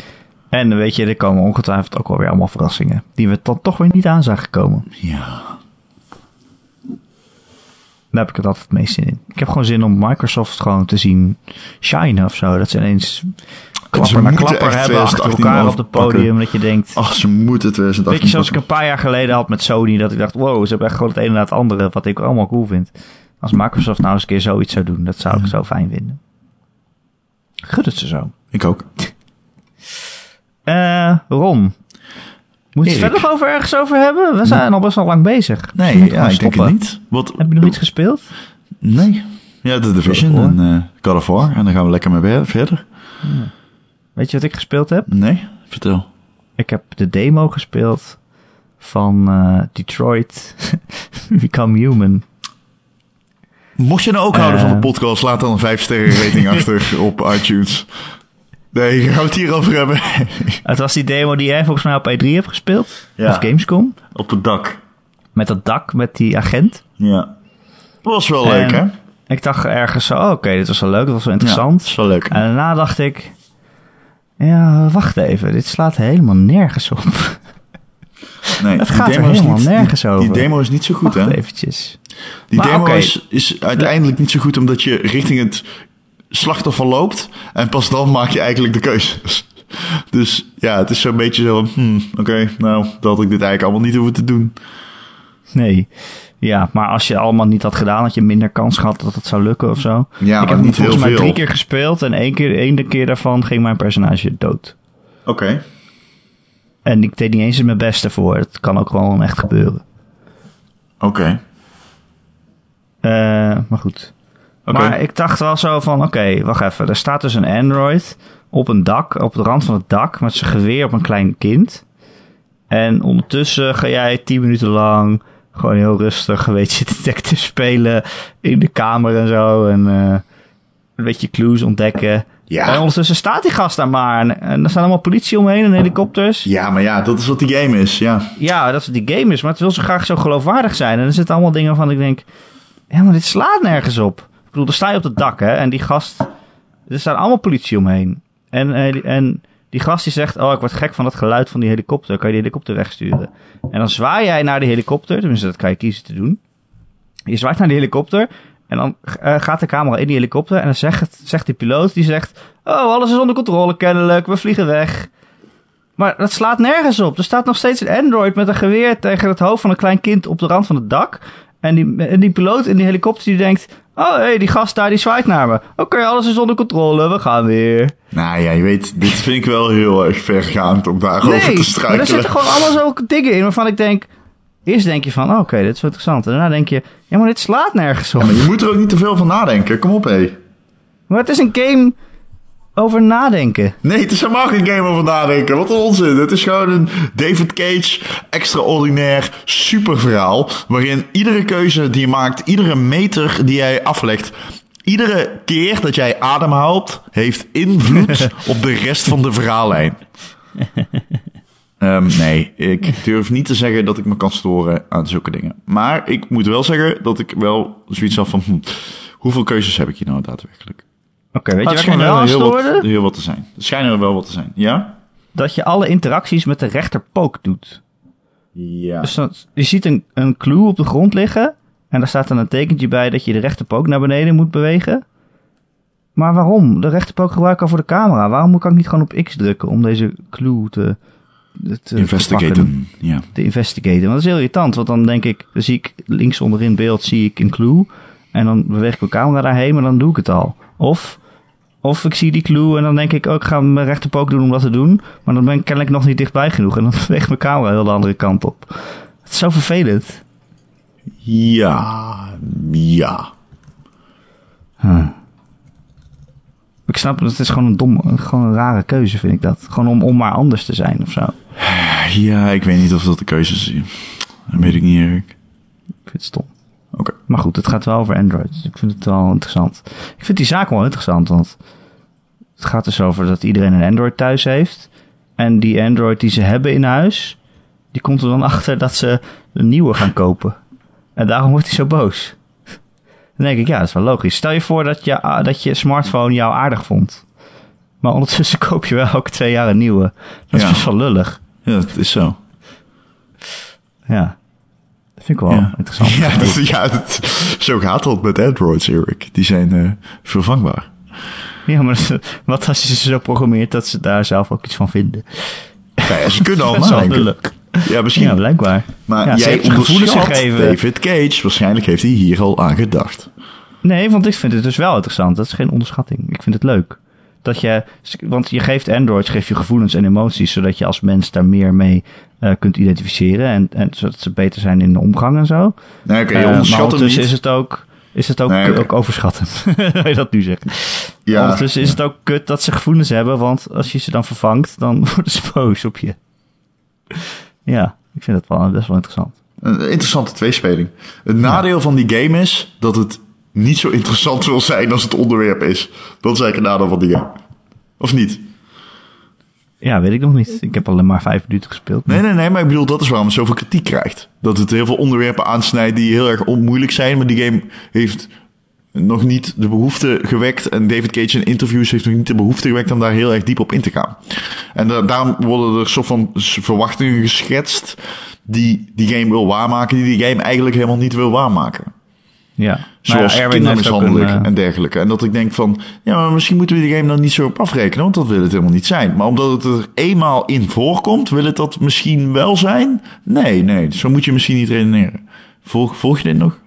En weet je, er komen ongetwijfeld ook wel weer allemaal verrassingen. Die we dan toch weer niet aan zagen komen. Ja. Daar heb ik het altijd het meest zin in. Ik heb gewoon zin om Microsoft gewoon te zien shinen of zo. Dat ze ineens klapper na moeten klapper hebben achter 2018 elkaar op het podium. Dat je denkt, Ach, ze moeten 2018 weet je, zoals ik een paar jaar geleden had met Sony. Dat ik dacht, wow, ze hebben echt gewoon het een na het andere. Wat ik allemaal cool vind. Als Microsoft nou eens een keer zoiets zou doen, dat zou ik zo fijn vinden. Gun het ze zo. Ik ook. Eh, Ron. Moet je het verder nog over ergens over hebben? We zijn al best wel lang bezig. Nee, ja, ik denk het niet. Wat? Heb je nog iets gespeeld? Nee. Ja, The Division en eh God of War. En dan gaan we lekker mee verder. Weet je wat ik gespeeld heb? Nee? Vertel. Ik heb de demo gespeeld van eh, Detroit Become Human. Mocht je nou ook houden Eh. van de podcast, laat dan een 5 sterren rating achter op iTunes. Nee, gaan we het hier over hebben? Het was die demo die jij volgens mij op E3 hebt gespeeld. Ja. Of Gamescom. op het dak. Met dat dak, met die agent. Ja. Was wel leuk, hè? Ik dacht ergens zo, oh, oké, dit was wel leuk, dit was wel Ja, interessant. is wel leuk. En daarna dacht ik, ja, wacht even, dit slaat helemaal nergens op. Nee, het die gaat er demo is helemaal niet- nergens die, over. Die demo is niet zo goed, Wacht hè? eventjes. Die Maar demo is, is uiteindelijk niet zo goed omdat je richting het slachtoffer loopt. En pas dan maak je eigenlijk de keuzes. Dus ja, het is zo'n beetje zo van, hmm, oké, nou, dat had ik dit eigenlijk allemaal niet hoeven te doen. Nee. Ja, maar als je allemaal niet had gedaan, had je minder kans gehad dat het zou lukken of zo. Ja, ik maar heb niet volgens mij drie keer gespeeld en één keer, één keer daarvan ging mijn personage dood. Oké. En ik deed niet eens mijn beste voor. Het kan ook gewoon echt gebeuren. Oké. Eh, maar goed. Maar ik dacht wel zo van, oké, wacht even. Er staat dus een android op een dak, op de rand van het dak, met zijn geweer op een klein kind. En ondertussen ga jij tien minuten lang gewoon heel rustig een beetje detective spelen in de kamer en zo. En eh, een beetje clues ontdekken. Ja. En ondertussen staat die gast daar maar. En, en er staan allemaal politie omheen en helikopters. Ja, maar ja, dat is wat die game is, ja. Ja, dat is die game is, maar het wil zo graag zo geloofwaardig zijn. En er zitten allemaal dingen van ik denk, ja, maar dit slaat nergens op. Bedoel, dan sta je op het dak, hè, en die gast, er staan allemaal politie omheen. En, eh, en die gast die zegt, oh, ik word gek van dat geluid van die helikopter, kan je die helikopter wegsturen? En dan zwaai jij naar de helikopter, tenminste dat kan je kiezen te doen. Je zwaait naar de helikopter en dan eh, gaat de camera in die helikopter en dan zegt, zegt die piloot, die zegt, oh, alles is onder controle kennelijk, we vliegen weg. Maar dat slaat nergens op. Er staat nog steeds een android met een geweer tegen het hoofd van een klein kind op de rand van het dak. En die, en die piloot in die helikopter die denkt... Oh, hé, hey, die gast daar die zwaait naar me. Oké, alles is onder controle, we gaan weer. Nou ja, je weet, dit vind ik wel heel erg vergaand om daarover nee, te struikelen. maar er zitten gewoon allemaal zo dingen in waarvan ik denk... Eerst denk je van, oh, oké, dit is wel interessant. En daarna denk je, ja, maar dit slaat nergens op. Ja, maar je moet er ook niet te veel van nadenken. Kom op, hé. Maar het is een game over nadenken. Nee, het is helemaal geen game over nadenken. Wat een onzin. Het is gewoon een David Cage extraordinair superverhaal. Waarin iedere keuze die je maakt, iedere meter die jij aflegt, iedere keer dat jij ademhaalt, heeft invloed op de rest van de verhaallijn. Ehm, nee, ik durf niet te zeggen dat ik me kan storen aan zulke dingen. Maar ik moet wel zeggen dat ik wel zoiets had van... hm, hoeveel keuzes heb ik hier nou daadwerkelijk? Oké, weet je me schijnt wel heel wat, heel wat te zijn. Er schijnen er wel wat te zijn. Ja? Dat je alle interacties met de rechterpook doet. Ja. Dus dan, je ziet een, een clue op de grond liggen. En daar staat dan een tekentje bij dat je de rechterpook naar beneden moet bewegen. Maar waarom? De rechterpook gebruik ik al voor de camera. Waarom kan ik niet gewoon op X drukken om deze clue te, te, te pakken? Investigaten. Ja. te investigaten. Want dat is heel irritant, want dan denk ik, dan zie ik links onderin beeld zie ik een clue. En dan beweeg ik mijn camera daarheen, maar dan doe ik het al. Of, of ik zie die clue en dan denk ik, oh, ik ga mijn rechterpook doen om dat te doen. Maar dan ben ik kennelijk nog niet dichtbij genoeg. En dan beweegt mijn camera heel de andere kant op. Het is zo vervelend. Ja. Ja. Ik snap het, het is gewoon een dom, gewoon een rare keuze vind ik dat. Gewoon om, om maar anders te zijn of zo. Ja, ik weet niet of dat de keuze is. Dat weet ik niet, Erik. Ik vind het stom. Oké. Maar goed, het gaat wel over Android. Dus ik vind het wel interessant. Ik vind die zaak wel interessant, want het gaat dus over dat iedereen een Android thuis heeft. En die Android die ze hebben in huis, die komt er dan achter dat ze een nieuwe gaan kopen. En daarom wordt hij zo boos. Dan denk ik, ja, dat is wel logisch. Stel je voor dat je, ah, dat je smartphone jou aardig vond. Maar ondertussen koop je wel elke twee jaar een nieuwe. Dat is Ja. best wel lullig. Ja, dat is zo. Ja. Dat vind ik wel ja. interessant. Ja, dat, ja dat- zo gaat dat met Androids, Erik. Die zijn eh, vervangbaar. Ja, maar wat als je ze zo programmeert dat ze daar zelf ook iets van vinden? Ja, ze kunnen al Dat is wel nadenken. lullig. Ja, misschien. Ja, blijkbaar. maar Ja, jij gevoelens gegeven. David Cage. Waarschijnlijk heeft hij hier al aan gedacht. Nee, want ik vind het dus wel interessant. Dat is geen onderschatting. Ik vind het leuk. Dat je, want je geeft Android, geef je gevoelens en emoties, zodat je als mens daar meer mee eh, kunt identificeren. En, en zodat ze beter zijn in de omgang en zo. Nee, oké, je ondertussen niet. is het ook, is het ook, Nee, ook overschattend. Je dat nu zeggen? Ja, ondertussen is het ook kut dat ze gevoelens hebben, want als je ze dan vervangt, dan worden ze boos op je. Ja, ik vind dat wel best wel interessant. Een interessante tweespeling. Het nadeel van die game is dat het niet zo interessant wil zijn als het onderwerp is. Dat is eigenlijk een nadeel van die game. Of niet? Ja, weet ik nog niet. Ik heb alleen maar vijf minuten gespeeld. Nee, nee, nee, maar ik bedoel, dat is waarom het zoveel kritiek krijgt. Dat het heel veel onderwerpen aansnijdt die heel erg onmoeilijk zijn, maar die game heeft nog niet de behoefte gewekt. En David Cage in interviews heeft nog niet de behoefte gewekt om daar heel erg diep op in te gaan. En da- daarom worden er soort van verwachtingen geschetst die die game wil waarmaken, die die game eigenlijk helemaal niet wil waarmaken. Ja. Zoals ja, kindermishandeling een, eh, en dergelijke. En dat ik denk van, ja, maar misschien moeten we die game dan niet zo op afrekenen, want dat wil het helemaal niet zijn. Maar omdat het er eenmaal in voorkomt, wil het dat misschien wel zijn? Nee, nee, zo moet je misschien niet redeneren. Volg, volg je dit nog?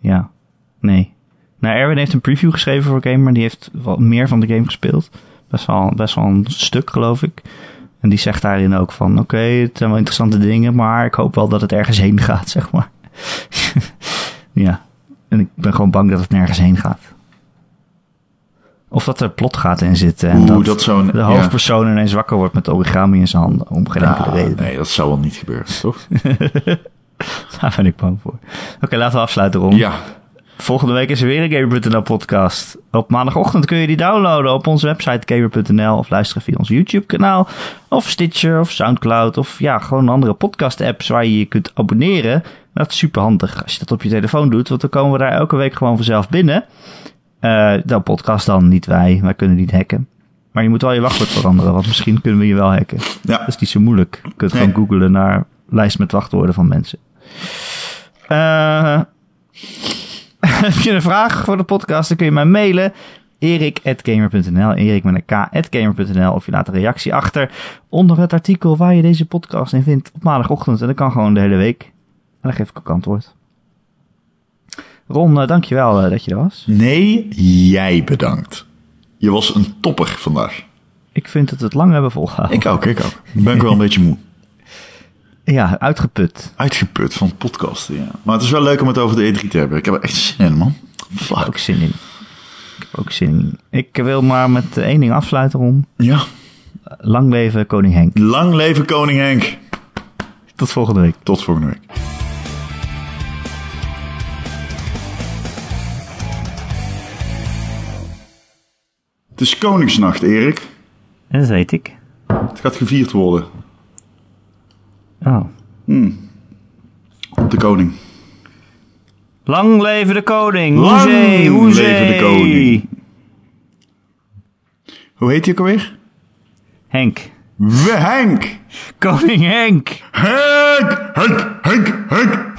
Ja, nee. Nou, Erwin heeft een preview geschreven voor Gamer. Die heeft wel meer van de game gespeeld. Best wel, best wel een stuk, geloof ik. En die zegt daarin ook van... Oké, het zijn wel interessante dingen... maar ik hoop wel dat het ergens heen gaat, zeg maar. Ja. En ik ben gewoon bang dat het nergens heen gaat. Of dat er plotgaten in zitten. En Oeh, dat, dat de ja. hoofdpersoon ineens wakker wordt met origami in zijn handen. Om geen enkele Ah, reden. nee, dat zou wel niet gebeuren, toch? Daar ben ik bang voor. Oké, laten we afsluiten, Ron. ja, Volgende week is er weer een Gamer.nl podcast. Op maandagochtend kun je die downloaden op onze website Gamer.nl of luisteren via ons YouTube kanaal of Stitcher of Soundcloud of ja, gewoon andere podcast apps waar je je kunt abonneren. Dat is super handig als je dat op je telefoon doet, want dan komen we daar elke week gewoon vanzelf binnen. Eh de podcast dan, niet wij. Wij kunnen niet hacken. Maar je moet wel je wachtwoord veranderen, want misschien kunnen we je wel hacken. ja. Dat is niet zo moeilijk. Je kunt Nee. gewoon googlen naar lijst met wachtwoorden van mensen. Eh, heb je een vraag voor de podcast, dan kun je mij mailen. erik.gamer.nl Erik met een k.gamer.nl Of je laat een reactie achter onder het artikel waar je deze podcast in vindt op maandagochtend. En dat kan gewoon de hele week. En dan geef ik ook antwoord. Ron, uh, dankjewel uh, dat je er was. Nee, jij bedankt. Je was een topper vandaag. Ik vind dat we het lang hebben volgehouden. Ik ook, ik ook. Ik ben wel een beetje moe. Ja, uitgeput. Uitgeput van podcasten, ja. Maar het is wel leuk om het over de E3 te hebben. Ik heb er echt zin in, man. Fuck. Ik heb ook zin in. Ik heb ook zin in. Ik wil maar met één ding afsluiten, Ron. Ja. Lang leven koning Henk. Lang leven koning Henk. Tot volgende week. Tot volgende week. Het is Koningsnacht, Erik. Dat weet ik. Het gaat gevierd worden. Oh. Hmm. De koning. Lang leven de koning. Lang hoezee, hoezee. leven de koning. Hoe heet hij ook alweer? Henk. We Henk. Koning Henk. Henk, Henk, Henk, Henk.